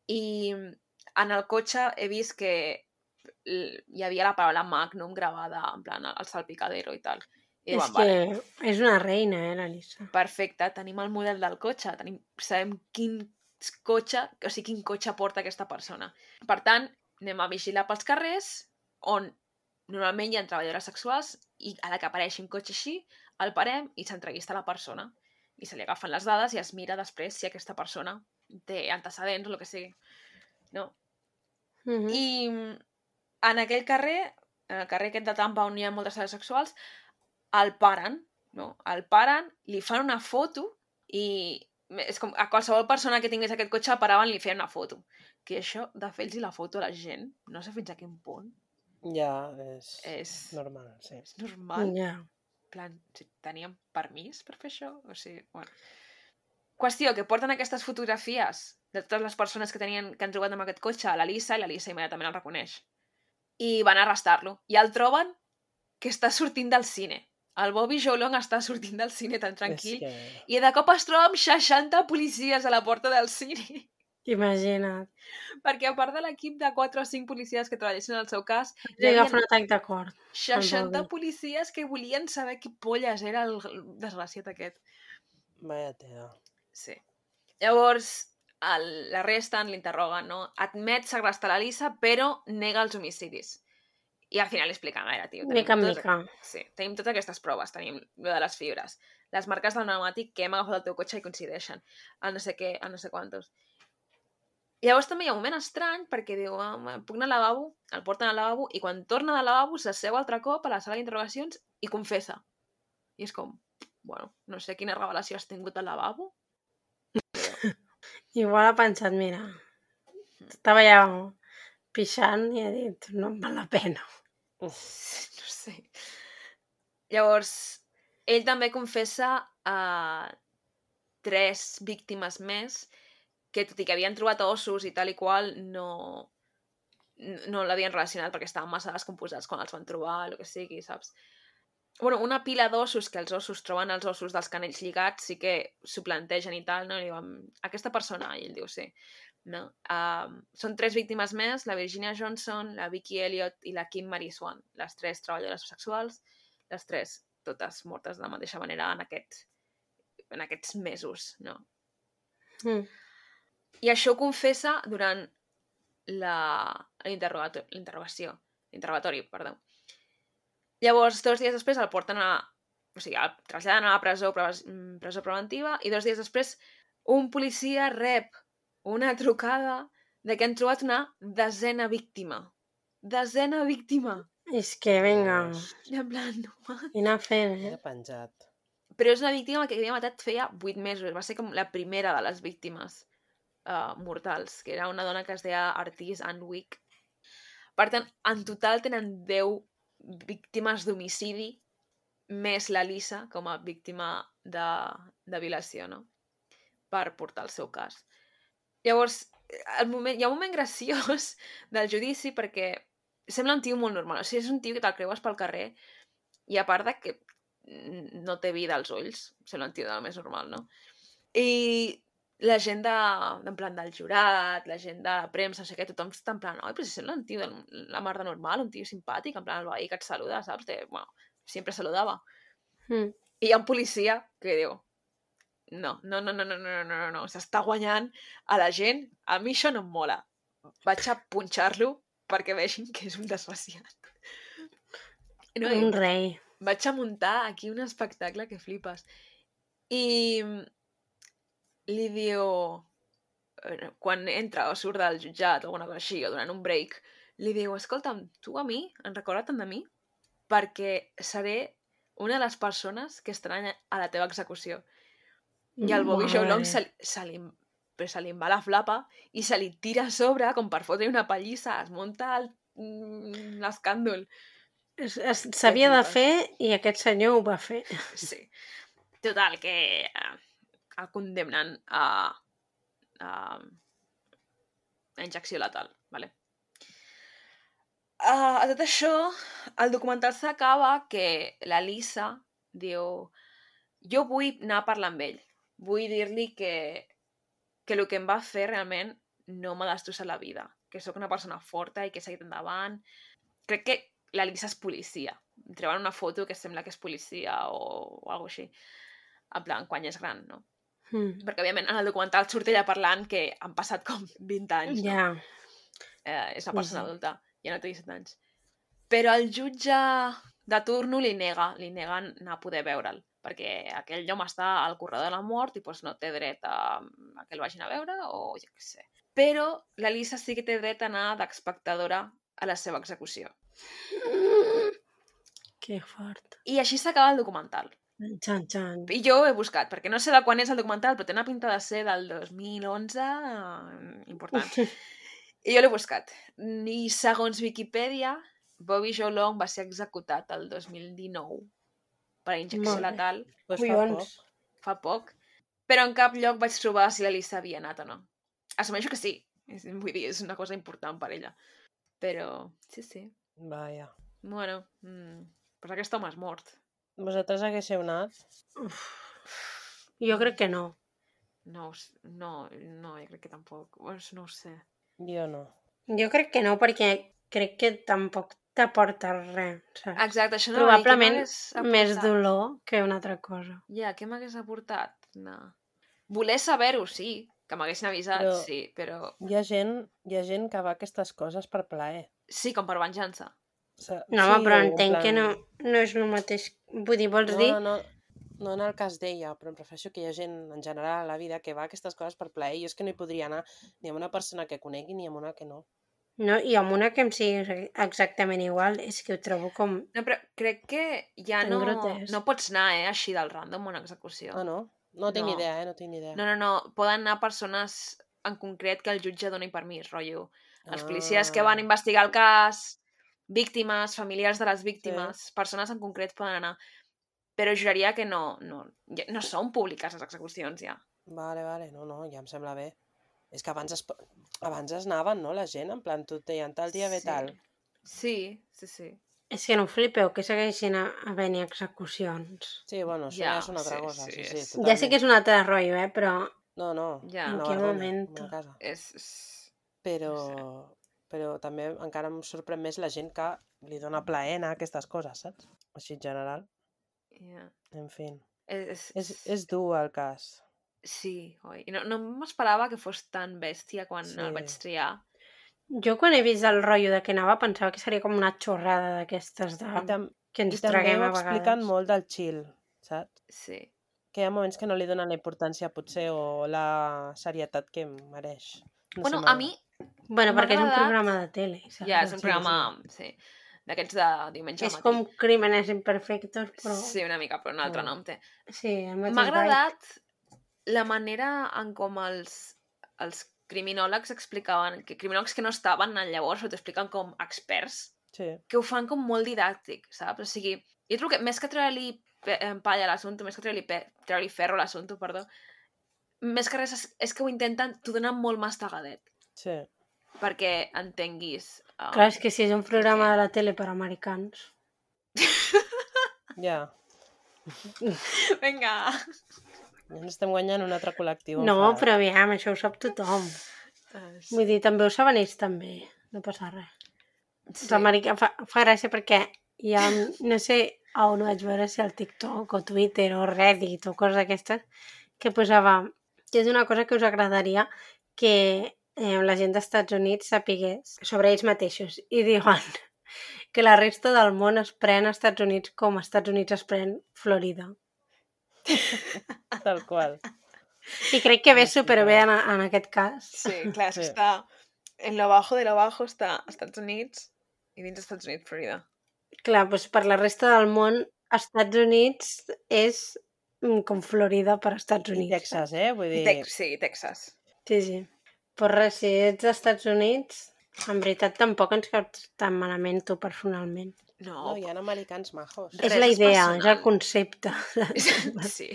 S1: I en el cotxe he vist que hi havia la paraula Magnum gravada, en plan, al salpicadero i tal. I
S2: és
S1: diuen,
S2: que
S1: vale,
S2: és una reina, eh, la Lisa.
S1: perfecte, tenim el model del cotxe, tenim, sabem quin cotxe, o sigui, quin cotxe porta aquesta persona. Per tant, anem a vigilar pels carrers, on normalment hi ha treballadores sexuals, i a la que apareixi un cotxe així, el parem i s'entrevista la persona. I se li agafen les dades i es mira després si aquesta persona té antecedents o el que sigui. No?
S2: Mm -hmm.
S1: I en aquell carrer, en el carrer aquest de Tampa on hi ha moltes sales sexuals, el paren, no? El paren, li fan una foto i és com a qualsevol persona que tingués aquest cotxe paraven i li feien una foto. Que això de fer-los la foto a la gent, no sé fins a quin punt,
S4: Ja, és,
S1: és,
S4: normal, sí.
S1: és normal.
S2: Ja.
S1: Plan, si teníem permís per fer això? O sigui, bueno. Qüestió, que porten aquestes fotografies de totes les persones que, tenien, que han trobat amb aquest cotxe a la Lisa i la Lisa immediatament el reconeix. I van arrestar-lo. I el troben que està sortint del cine. El Bobby Jolong està sortint del cine tan tranquil
S4: que...
S1: i de cop es troba amb 60 policies a la porta del cine.
S2: Imagina't.
S1: Perquè a part de l'equip de 4 o 5 policies que treballessin al seu cas, hi
S2: Li agafa un atac de cor.
S1: 60
S2: Bobby.
S1: policies que volien saber qui polles era el el desgraciat aquest.
S4: Vaya tela.
S1: Sí. Llavors, el, l'arresten, l'interroguen, no? Admet segrestar la Lisa, però nega els homicidis. I al final li expliquen, a veure, tio, tenim
S2: Mica en
S1: totes-
S2: mica.
S1: Sí, tenim totes aquestes proves, tenim lo de les fibres, les marques del pneumàtic que hem agafat el teu cotxe i coincideixen, el no sé què, el no sé quantos. Llavors també hi ha un moment estrany perquè diu, ah, "Home, puc anar al lavabo, el porten al lavabo i quan torna del lavabo s'asseu altre cop a la sala d'interrogacions i confessa. I és com, bueno, no sé quina revelació has tingut al lavabo. [LAUGHS]
S2: Igual ha pensat, mira, estava ja pixant i ha dit, no em val la pena. [LAUGHS]
S1: No sé. Llavors, ell també confessa a tres víctimes més que, tot i que havien trobat ossos i tal i qual, no, no l'havien relacionat perquè estaven massa descomposats quan els van trobar, el que sigui, saps? bueno, una pila d'ossos que els ossos troben els ossos dels canells lligats, sí que s'ho plantegen i tal, no? I diuen, aquesta persona, i ell diu, sí. No? Uh, són tres víctimes més, la Virginia Johnson, la Vicky Elliott i la Kim Marie Swan, les tres treballadores sexuals, les tres totes mortes de la mateixa manera en, aquest, en aquests mesos, no?
S2: Mm.
S1: I això ho confessa durant la- l'interrogació, l'interrogatori, perdó. Llavors, dos dies després el porten a... O sigui, el traslladen a la presó, pre- mm, presó preventiva i dos dies després un policia rep una trucada de que han trobat una desena víctima. Desena víctima.
S2: És que, vinga,
S1: I en plan, no,
S2: i anar fent, eh?
S4: Era penjat.
S1: Però és una víctima que havia matat feia 8 mesos. Va ser com la primera de les víctimes uh, mortals, que era una dona que es deia Artis Anwick. Per tant, en total tenen 10 víctimes d'homicidi més la Lisa com a víctima de, de violació, no? Per portar el seu cas. Llavors, el moment, hi ha un moment graciós [LAUGHS] del judici perquè sembla un tio molt normal. O sigui, és un tio que te'l creues pel carrer i a part de que no té vida als ulls, sembla un tio del més normal, no? I la gent de, en plan del jurat, la gent de la premsa, no sé què, tothom està en plan, oi, però si sembla un tio de la mar de normal, un tio simpàtic, en plan el veí que et saluda, saps? De, bueno, sempre saludava.
S2: Mm.
S1: I hi ha un policia que diu, no, no, no, no, no, no, no, no, no, s'està guanyant a la gent, a mi això no em mola. Vaig a punxar-lo perquè vegin que és un desgraciat. No,
S2: Un rei.
S1: vaig a muntar aquí un espectacle que flipes. I li diu, eh, quan entra o surt del jutjat o alguna cosa així, o durant un break, li diu, escolta'm, tu a mi, en recorda tant de mi? Perquè seré una de les persones que estaran a la teva execució. I el Bobby
S2: Mare.
S1: Jolong se, se, li, però se li va la flapa i se li tira a sobre com per fotre una pallissa, es munta mm, l'escàndol.
S2: Es- es- S'havia de fer i aquest senyor ho va fer.
S1: Sí. Total, que eh, el condemnen a, a, a injecció letal, vale? Uh, a tot això, el documental s'acaba que la Lisa diu jo vull anar a parlar amb ell. Vull dir-li que, que el que em va fer realment no m'ha destrossat la vida, que sóc una persona forta i que he seguit endavant. Crec que la Lisa és policia. Treuen una foto que sembla que és policia o, o alguna així. En plan, quan és gran, no?
S2: Mm.
S1: Perquè, òbviament, en el documental surt ella parlant que han passat com [LAUGHS] 20 anys, no? Eh, és una persona
S2: sí.
S1: adulta, ja no té 17 anys. Però el jutge de turno li nega, li nega anar a poder veure'l, perquè aquell home està al corredor de la mort i doncs, no té dret a, a que el vagin a veure o jo què sé. Però la Lisa sí que té dret a anar d'espectadora a la seva execució.
S2: Que fort.
S1: I així s'acaba el documental.
S2: Xan, xan.
S1: I jo he buscat, perquè no sé de quan és el documental, però té una pinta de ser del 2011 eh, important. [LAUGHS] I jo l'he buscat. I segons Viquipèdia, Bobby Joe Long va ser executat el 2019 per injecció
S2: Molt
S1: letal
S4: Pues fa
S2: Collons.
S4: poc.
S1: fa poc, però en cap lloc vaig trobar si l'Elisa havia anat o no. Assumeixo que sí, és, vull dir, és una cosa important per ella. Però, sí, sí.
S4: Vaja.
S1: Bueno, mm, pues aquest home és mort.
S4: Vosaltres haguéssiu anat?
S2: Jo crec que no.
S1: No, no, no, jo crec que tampoc. Pues no ho sé.
S4: Jo no.
S2: Jo crec que no, perquè crec que tampoc t'aporta res, saps?
S1: Exacte, això no
S2: Probablement Més dolor que una altra cosa.
S1: Ja, què m'hagués aportat? No. Voler saber-ho, sí, que m'haguessin avisat,
S4: Però-
S1: sí, però...
S4: Hi ha gent, hi ha gent que va a aquestes coses per plaer.
S1: Sí, com per venjança.
S4: O sea,
S2: No, home, però entenc que no,
S4: plan-
S2: no és el mateix. Vull dir, vols
S4: No,
S2: dir?
S4: no, no, no en el cas d'ella, però em refereixo que hi ha gent en general a la vida que va a aquestes coses per plaer i jo és que no hi podria anar ni amb una persona que conegui ni amb una que no.
S2: No, i amb una que em sigui exactament igual, és que ho trobo com...
S1: No, però crec que ja no,
S2: grotesc.
S1: no pots anar, eh, així del random a una execució.
S4: Ah, no? No tinc
S1: No.
S4: idea, eh? No tinc idea.
S1: No, no, no. Poden anar persones en concret que el jutge doni permís, rotllo. Els policies que
S4: Ah.
S1: van investigar el cas, víctimes, familiars de les víctimes, persones en concret poden anar. Però juraria que no, no, ja- no són públiques les execucions, ja.
S4: Vale, vale, no, no, ja em sembla bé. És que abans es, abans es anaven, no, la gent? En plan, tu et deien tal dia ve
S1: Sí.
S4: tal.
S1: Sí, sí, sí.
S2: És que no flipeu que segueixin a, a venir execucions.
S4: Sí, bueno, això
S1: Ja,
S4: ja, és una altra
S1: sí,
S4: cosa.
S1: sí,
S4: Sí, sí,
S1: és-
S2: Ja sé que és un altre rotllo, eh? Però
S4: No, no,
S1: Ja.
S2: En
S4: vergonya,
S2: momento?
S4: una casa.
S1: És...
S4: Però, però també encara em sorprèn més la gent que li dona plaer anar a aquestes coses, saps? Així en general.
S1: Ja.
S4: En fi.
S1: És,
S4: És, és dur el cas.
S1: Sí, oi? No, no m'esperava que fos tan bèstia quan
S4: Sí.
S1: el vaig triar.
S2: jo quan he vist el rotllo de que anava pensava que seria com una xorrada d'aquestes de...
S4: Tam
S2: que ens traguem a
S4: expliquen
S2: vegades.
S4: molt del chill, saps?
S1: Sí.
S4: Que hi ha moments que no li donen la importància, potser, o la serietat que mereix. No
S1: bueno, a mi,
S2: Bueno, perquè és un programa de tele, saps?
S1: ja, és un
S4: sí,
S1: programa, sí, d'aquests de diumenge
S2: És
S1: matí.
S2: com Crímenes Imperfectos, però...
S1: Sí, una mica, però un altre
S4: Mm.
S1: nom té.
S2: Sí,
S1: M'ha agradat la manera en com els, els criminòlegs explicaven, que criminòlegs que no estaven al llavors, però t'expliquen com experts,
S4: Sí,
S1: que ho fan com molt didàctic, saps? O sigui, jo trobo que més que treure-li eh, palla a l'assumpte, més que treure-li treure ferro a l'assumpte, perdó, més que res és, és que ho intenten, t'ho donen molt mastegadet,
S4: sí.
S1: perquè entenguis. Uh,
S2: Clar, és que si és un programa de la tele per americans... [LAUGHS]
S4: Ja.
S1: Vinga!
S4: Ja ens estem guanyant un altre col·lectiu.
S2: No,
S4: enfadat.
S2: però aviam, això ho sap tothom. Vull dir, també ho saben ells també, no passa res. Sí.
S1: Sí.
S2: Americà fa, fa gràcia perquè ha, no sé a on ho vaig veure, si al TikTok o Twitter o Reddit o coses d'aquestes, que posava que és una cosa que us agradaria que eh, la gent dels Estats Units sapigués sobre ells mateixos. I diuen que la resta del món es pren als Estats Units com als Estats Units es pren Florida.
S4: Tal qual.
S2: I crec que ve superbé en, en aquest cas.
S1: Sí, clar,
S4: Sí.
S1: està... En lo bajo de lo bajo està als Estats Units i dins Estats Units, Florida.
S2: Clar, doncs per la resta del món, Estats Units és mm, com Florida per Estats
S4: I
S2: Units.
S4: Texas, eh? Vull dir...
S1: Tex sí, Texas.
S2: Sí, sí. Però res, si ets dels Estats Units, en veritat tampoc ens caus tan malament tu personalment.
S1: No,
S4: No, hi ha americans majos.
S2: és la idea, és el
S1: personal.
S2: concepte, [LAUGHS]
S1: sí,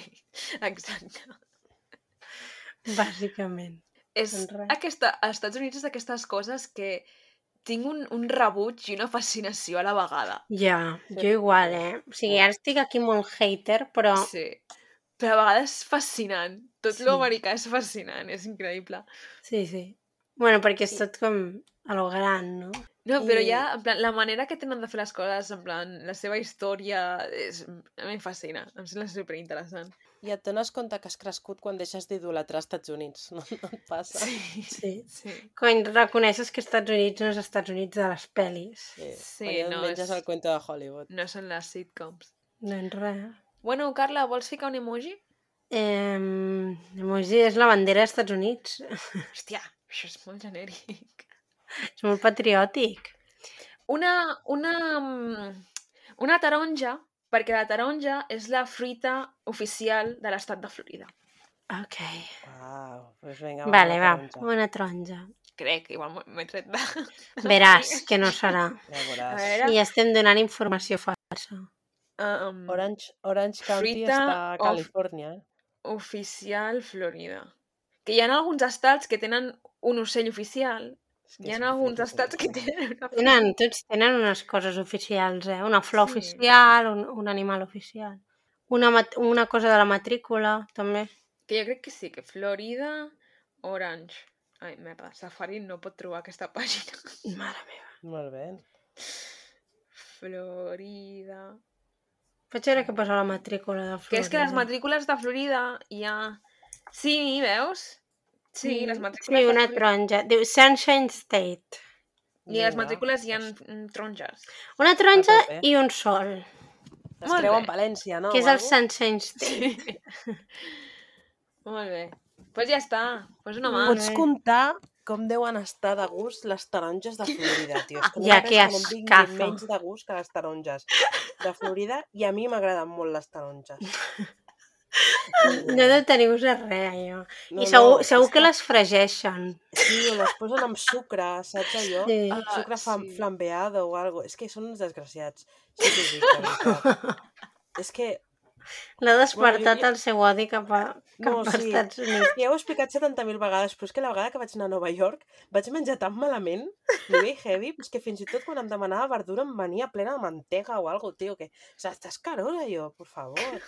S1: exacte.
S2: bàsicament.
S1: És
S2: Doncs
S1: aquesta, als Estats Units és d'aquestes coses que tinc un, un rebuig i una fascinació a la vegada.
S2: Ja, jo igual, eh? O sigui, ara estic aquí molt hater, però
S1: Sí. Però a vegades és fascinant. Tot
S2: Sí.
S1: lo americà és fascinant, és increïble.
S2: sí, sí. Bueno, perquè és tot com a lo gran, no?
S1: No, però
S4: I-
S1: ja, en plan, la manera que tenen de fer les coses, en plan, la seva història, és, a mi em fascina, em sembla superinteressant.
S4: I et dones compte que has crescut quan deixes d'idolatrar els Estats Units. [LAUGHS] No, no et passa?
S1: Sí,
S2: Sí.
S1: sí.
S2: Quan reconeixes que Estats Units no és Estats Units de les pel·lis.
S4: Sí,
S1: Sí, no,
S4: no, menges
S1: és-
S4: el cuento de Hollywood.
S1: No són les sitcoms.
S2: Doncs res.
S1: Bueno, Carla, vols ficar un emoji?
S2: Eh, emoji és la bandera dels Estats Units.
S1: Hòstia, això és molt genèric.
S2: És molt patriòtic.
S1: Una, una, mm, una taronja perquè la taronja és la fruita oficial de l'estat de Florida.
S2: Ok.
S4: Uau, doncs vinga,
S2: Vale, va,
S4: taronja.
S2: una taronja.
S1: Crec, igual m'he tret de... [LAUGHS]
S2: Veràs que no serà.
S4: Ja.
S2: I estem donant informació falsa.
S1: Um,
S4: Orange, Orange County
S1: Fruita
S4: està a
S1: of-
S4: Califòrnia, eh?
S1: oficial Florida. Que hi ha alguns estats que tenen un ocell oficial. Hi ha alguns estats que
S4: horrible.
S1: tenen una...
S2: Tenen, tots tenen unes coses oficials, eh? Una flor
S1: Sí.
S2: oficial, un, un animal oficial. Una, una cosa de la matrícula, també.
S1: Que jo crec que sí, que Florida Orange. Ai, merda, Safari no pot trobar aquesta [LAUGHS] pàgina.
S2: Mare meva.
S4: Molt bé.
S1: Florida...
S2: Vaig veure què posa la matrícula de Florida.
S1: Que és que les matrícules de Florida hi ha... Sí, veus? Sí, les matrícules
S2: Sí,
S1: de
S2: una taronja. Diu Sunshine State.
S1: I les matrícules hi ha mm, taronges.
S2: Una taronja i un sol,
S4: Es
S1: Molt
S4: creu
S1: bé.
S4: en València, no?
S2: que és el? Sunshine State. [LAUGHS]
S1: Molt bé. Doncs pues ja està. Pues una mà.
S4: Pots comptar com deuen estar de gust les taronges de Florida, tio. És [LAUGHS] que
S2: Ja, que escafa.
S4: menys de gust que les taronges de Florida i a mi m'agraden molt les taronges. [LAUGHS]
S2: No deu tenir-vos res, allò.
S4: No,
S2: I segur,
S4: no,
S2: segur
S4: és
S2: que les fregeixen.
S4: Sí, o les posen amb sucre, saps allò?
S2: Sí.
S1: Ah,
S4: Sucre
S1: sí.
S4: flambeado o algo. És que són uns desgraciats. Sí que ho dic, de veritat. [LAUGHS] És que,
S2: L'ha despertat
S4: jo-
S2: el seu odi cap a, cap
S4: No,
S2: als
S4: sí.
S2: Estats Units.
S4: ja ho he explicat 70.000 vegades, però és que la vegada que vaig anar a Nova York vaig menjar tan malament, nivell heavy, és que fins i tot quan em demanava verdura em venia plena de mantega o algo, tio, que... O sigui, estàs carós, allò, per favor.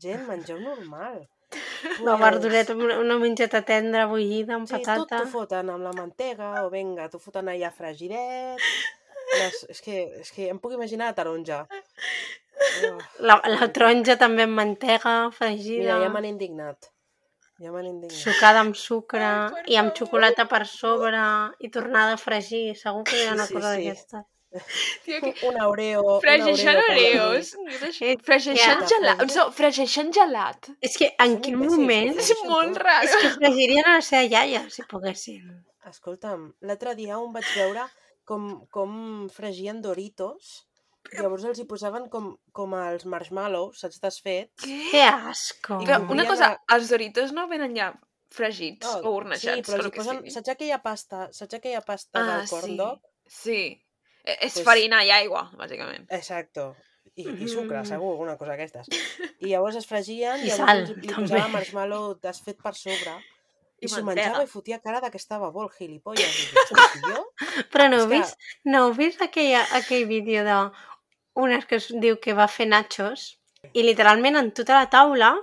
S4: Gent, mengeu normal. [LAUGHS]
S2: La verdureta, una, una mengeta tendra bullida amb
S4: Sí, tot
S2: patata.
S4: t'ho foten amb la mantega, o vinga, t'ho foten allà fregidet... Les, és, que, és que em puc imaginar la taronja. Oh,
S2: La, la taronja també amb mantega, fregida,
S4: mira, ja m'han indignat. Ja m'han indignat.
S2: sucada amb sucre
S1: Ai,
S2: i amb xocolata per sobre i tornada a fregir. Segur que hi ha una
S4: Sí,
S2: cosa
S4: sí.
S2: d'aquesta. [LAUGHS]
S1: Tio, que...
S4: Un per la
S1: oreos.
S2: Eh,
S1: Fregeixant
S4: ja.
S1: gelat. No, fregeixant gelat.
S2: És que en quin moment...
S1: És
S4: fregeixen
S1: molt raro.
S2: És que fregirien a la seva iaia, si poguessin.
S4: Escolta'm, l'altre dia on vaig veure com, com fregien Doritos, llavors els hi posaven com, com els marshmallows, saps, desfet.
S2: Que asco.
S4: I
S1: Però una cosa,
S4: de-
S1: els Doritos no venen ja fregits o
S4: Oh, sí,
S1: hornejats,
S4: però
S1: o
S4: els
S1: el
S4: hi
S1: que
S4: posen, saps aquella pasta, saps aquella pasta
S1: Ah,
S4: del corn
S1: sí.
S4: dog?
S1: Sí. És
S4: Pues-
S1: farina i aigua, bàsicament.
S4: Exacto. I, i sucre,
S2: Mm.
S4: segur, alguna cosa d'aquestes. [LAUGHS] I llavors es fregien
S2: I
S4: i
S2: sal,
S4: li, li posava marshmallow desfet per sobre
S1: I
S4: i s'ho menjava i fotia cara de que estava molt gilipolles. I dic, "Hosti, jo?
S2: Però no heu
S4: que-
S2: vist, no heu vist aquella, aquell vídeo de una que es diu que va fer nachos i literalment en tota la taula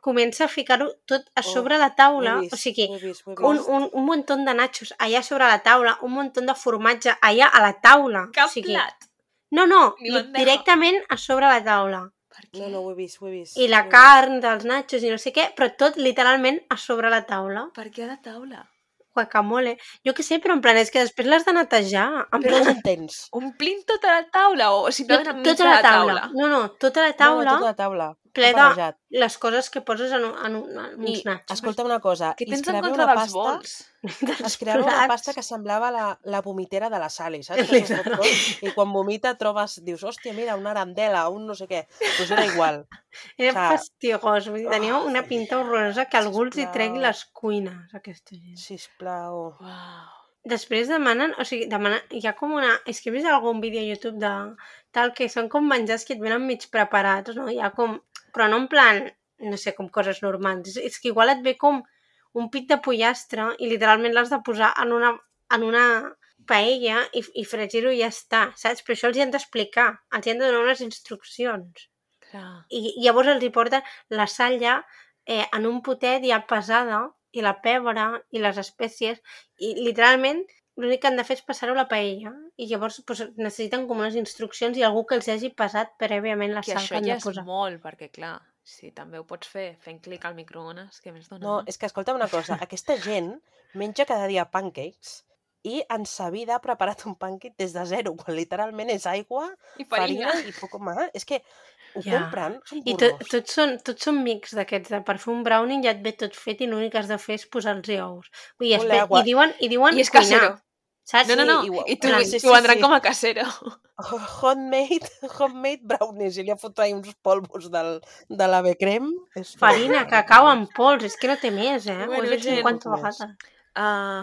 S2: comença a ficar-ho tot a
S4: Oh,
S2: sobre la
S4: Ho
S2: taula,
S4: vist,
S2: o sigui,
S4: vist,
S2: un, un, un muntó de nachos allà sobre la taula, un muntó de formatge allà a la taula.
S1: Cap
S2: o sigui,
S1: plat.
S2: No, no, directament a sobre la taula.
S1: Per què?
S4: No, no, ho he vist, ho he vist.
S2: I la
S4: vist.
S2: carn dels nachos i no sé què, però tot literalment a sobre la taula.
S1: Per què a la taula?
S2: Guacamole. Jo què sé, però en plan, és que després l'has de netejar. En
S4: Però
S2: plan,
S4: no entens.
S1: Omplint tota la taula o simplement
S2: tot,
S1: enmig
S2: tota la
S1: la
S2: taula.
S1: taula?
S2: No, no, tota la
S4: No,
S2: taula,
S4: tota la taula.
S2: Ple de les coses que poses en, un, en, un, en
S4: I,
S2: uns nachos.
S4: escolta una cosa,
S1: Què
S4: i
S1: tens en contra dels
S4: pasta,
S1: bols? [LAUGHS]
S2: dels
S4: es creava una pasta que semblava la, la vomitera de la Sally, saps? [LAUGHS] Tot, I quan vomita trobes, dius, hòstia, mira, una arandela, un no sé què. Doncs pues era igual. [LAUGHS]
S2: Era
S4: o sea,
S2: fastigós, vull dir, tenia una pinta horrorosa que algú els hi tregui les cuines, aquesta gent.
S4: Sisplau.
S1: Uau.
S2: Després demanen, o sigui, demanen, hi ha com una... És que he vist algun vídeo a YouTube de tal que són com menjars que et venen mig preparats, no? Hi ha com... Però no en plan, no sé, com coses normals. És, és que igual et ve com un pit de pollastre i literalment l'has de posar en una, en una paella i, i fregir-ho i ja està, saps? Però això els hi han d'explicar, els hi han de donar unes instruccions.
S1: Clar.
S2: I llavors els hi porten la sal ja eh, en un potet ja pesada i la pebre i les espècies i literalment l'únic que han de fer és passar-ho a la paella i llavors pues, necessiten com unes instruccions i algú que els hagi passat prèviament la
S1: Que
S2: sal
S1: això
S2: que han
S1: ja
S2: de
S1: és
S2: posar.
S1: molt, perquè clar, si també ho pots fer fent clic al microones, què més dona?
S4: No, és que escolta una cosa, aquesta gent menja cada dia pancakes i en sa vida ha preparat un pancake des de zero, quan literalment és aigua,
S1: I
S4: farina
S1: farina.
S4: i poc més. És que ho
S2: Ja.
S4: compren, són
S2: I tot, tots, són, tots són mix d'aquests, de per fer un brownie ja et ve tot fet i l'únic que has de fer és posar-los ous. Vull dir, es
S4: Ponle
S2: ve,
S4: agua.
S2: i diuen, i diuen
S1: I és
S2: cuinar.
S1: casero.
S2: Saps?
S1: No, no, no. I t'ho
S2: Plan,
S4: sí, sí,
S1: vendran
S4: sí.
S1: com a casero. [LAUGHS]
S4: Homemade, homemade brownies. I li ha fotut ahí uns polvos del, de l'ave crem. És
S2: Farina, [LAUGHS] cacau en pols, és que no té més, eh?
S1: Bueno,
S2: Ho he fet
S1: gent.
S2: 50
S4: Més.
S2: vegades.
S1: Uh,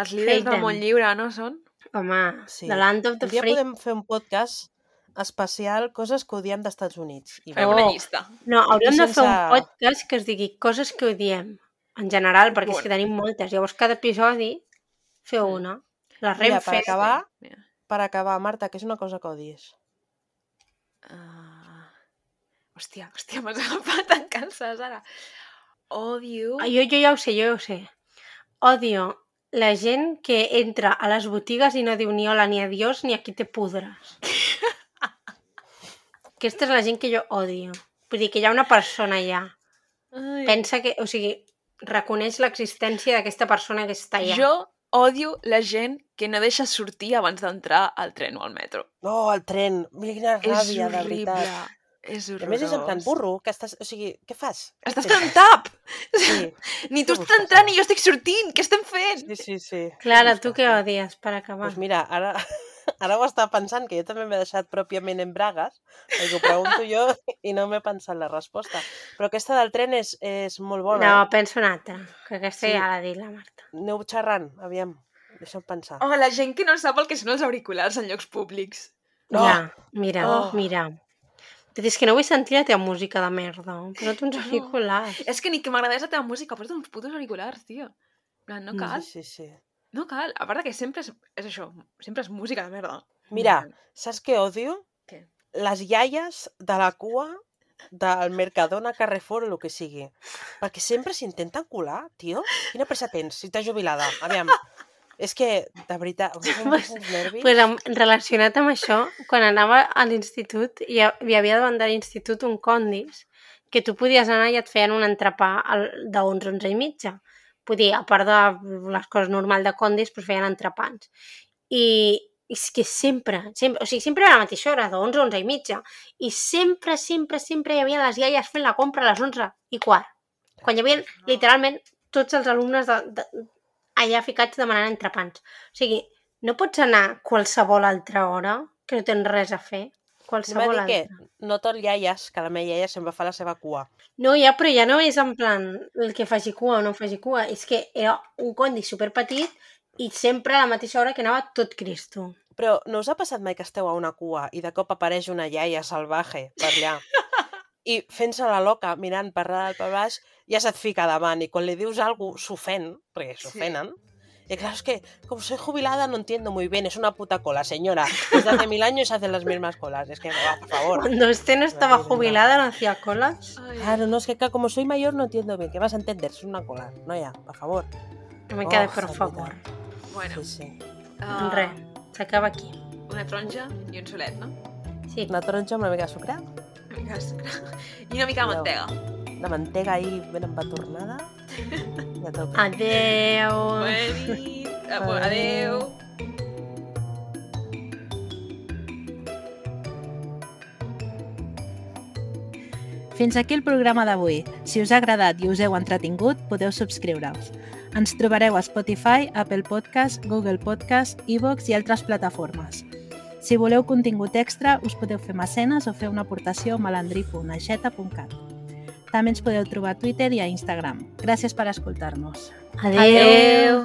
S1: els líders
S2: Hate
S1: del món lliure, no són?
S2: Home,
S4: Sí.
S2: The Land of the
S4: Un dia podem fer un podcast especial coses que odiem d'Estats Units. I
S2: Oh.
S1: una llista.
S2: No, hauríem
S4: I
S2: de fer un
S4: sense-
S2: podcast que es digui coses que odiem, en general, perquè és que
S1: Bueno.
S2: tenim moltes. Llavors, cada episodi, feu
S1: Mm.
S2: una. La
S4: Mira, per
S2: Renfe.
S4: acabar,
S1: Mira.
S4: per acabar, Marta, que és una cosa que odies?
S1: Uh... Hòstia, hòstia, m'has agafat en calces ara. Odio...
S2: Ah, Jo, jo ja ho sé, jo ja ho sé. Odio la gent que entra a les botigues i no diu ni hola ni adiós ni aquí te pudres. [LAUGHS] Aquesta és la gent que jo odio. Vull dir que hi ha una persona allà.
S1: Ai.
S2: Pensa que, o sigui, reconeix l'existència d'aquesta persona que està allà.
S1: Jo odio la gent que no deixa sortir abans d'entrar al tren o al metro.
S4: No, el tren. Mira quina
S1: És
S4: ràbia, de
S1: horrible.
S4: veritat.
S1: És
S4: I
S1: horrorós.
S4: a més és en plan burro, que estàs... O sigui, què fas?
S1: Estàs fent tap!
S4: Sí, [LAUGHS]
S1: Ni tu estàs entrant
S4: ara?
S1: i jo estic sortint! Què estem fent?
S4: sí, sí. sí.
S2: Clara, tu què odies per acabar?
S4: Doncs mira, ara, ara ho estava pensant, que jo també m'he deixat pròpiament en bragues, perquè ho pregunto jo i no m'he pensat la resposta. Però aquesta del tren és, és molt bona.
S2: no,
S4: eh?
S2: pensa una altra, que aquesta
S4: Sí.
S2: ja l'ha dit la Marta.
S4: Aneu xerrant, aviam. Deixa'm pensar.
S1: Oh, la gent que no sap el que són els auriculars en llocs públics.
S4: No.
S2: Ja, mira,
S1: Oh.
S2: mira. Però és que no vull sentir la teva música de merda. Posa't uns auriculars.
S1: És que ni que m'agradés la teva música, posa't uns putos auriculars, tio. En plan, No
S2: Mm.
S1: cal,
S4: Sí, sí, sí.
S1: No cal. A part que sempre és, és això, sempre és música de merda.
S4: Mira, saps què odio?
S1: Què?
S4: Les iaies de la cua del Mercadona, Carrefour o el que sigui. Perquè sempre s'intenten colar, tio. Quina pressa tens, si t'has jubilada? Aviam. És que, de veritat,
S2: Pues-. Pues relacionat amb això, quan anava a l'institut, hi, hi havia davant de l'institut un condis que tu podies anar i et feien un entrepà al- de 11, 11 i mitja. Vull dir, a part de les coses normals de condis, doncs feien entrepans. I és que sempre, sempre, o sigui, sempre era la mateixa hora, de 11 a 11 i mitja. I sempre, sempre, sempre hi havia les iaies fent la compra a les 11 i quart. Quan hi havia, literalment, tots els alumnes de, de, allà ficats demanant entrepans. O sigui, no pots anar qualsevol altra hora que no tens res a fer. Qualsevol
S4: dit que
S2: altra.
S4: no tot iaies, que la meva iaia sempre fa la seva cua.
S2: No, ja, però ja no és en plan el que faci cua o no faci cua. És que era un condi superpetit i sempre a la mateixa hora que anava tot Cristo.
S4: Però no us ha passat mai que esteu a una cua i de cop apareix una iaia salvaje per allà [LAUGHS] i fent-se la loca, mirant per dalt, per baix, ja se't fica davant i quan li dius alguna cosa s'ofèn, perquè s'ofenen, y claro, es que como soy jubilada no entiendo muy bien, es una puta cola, señora. Desde hace mil años hacen las mismas colas, es que, va, por favor.
S2: Cuando usted no estaba jubilada no hacía colas.
S4: Claro, no, es que como soy mayor no entiendo bien, ¿qué vas a entender? Es una cola, no ya, por favor.
S2: No me quede,
S4: Oh,
S2: por favor.
S1: Bueno,
S4: Sí, sí.
S1: uh,
S2: Res, s'acaba aquí.
S1: una taronja i un solet, no?
S2: Sí.
S4: Una taronja amb una mica de sucre,
S1: Una mica de sucre. [LAUGHS] I una mica de
S4: No. De mantega ahí ben embatornada. I [LAUGHS] a tope.
S2: Adeu.
S1: Bona nit. Eh, bueno, Adeu.
S3: Fins aquí el programa d'avui. Si us ha agradat i us heu entretingut, podeu subscriure-us. Ens trobareu a Spotify, Apple Podcast, Google Podcast, iVoox i altres plataformes. Si voleu contingut extra, us podeu fer mecenes o fer una aportació a malandrí.aixeta.cat. També ens podeu trobar a Twitter i a Instagram. Gràcies per escoltar-nos.
S2: Adeu.
S1: Adeu.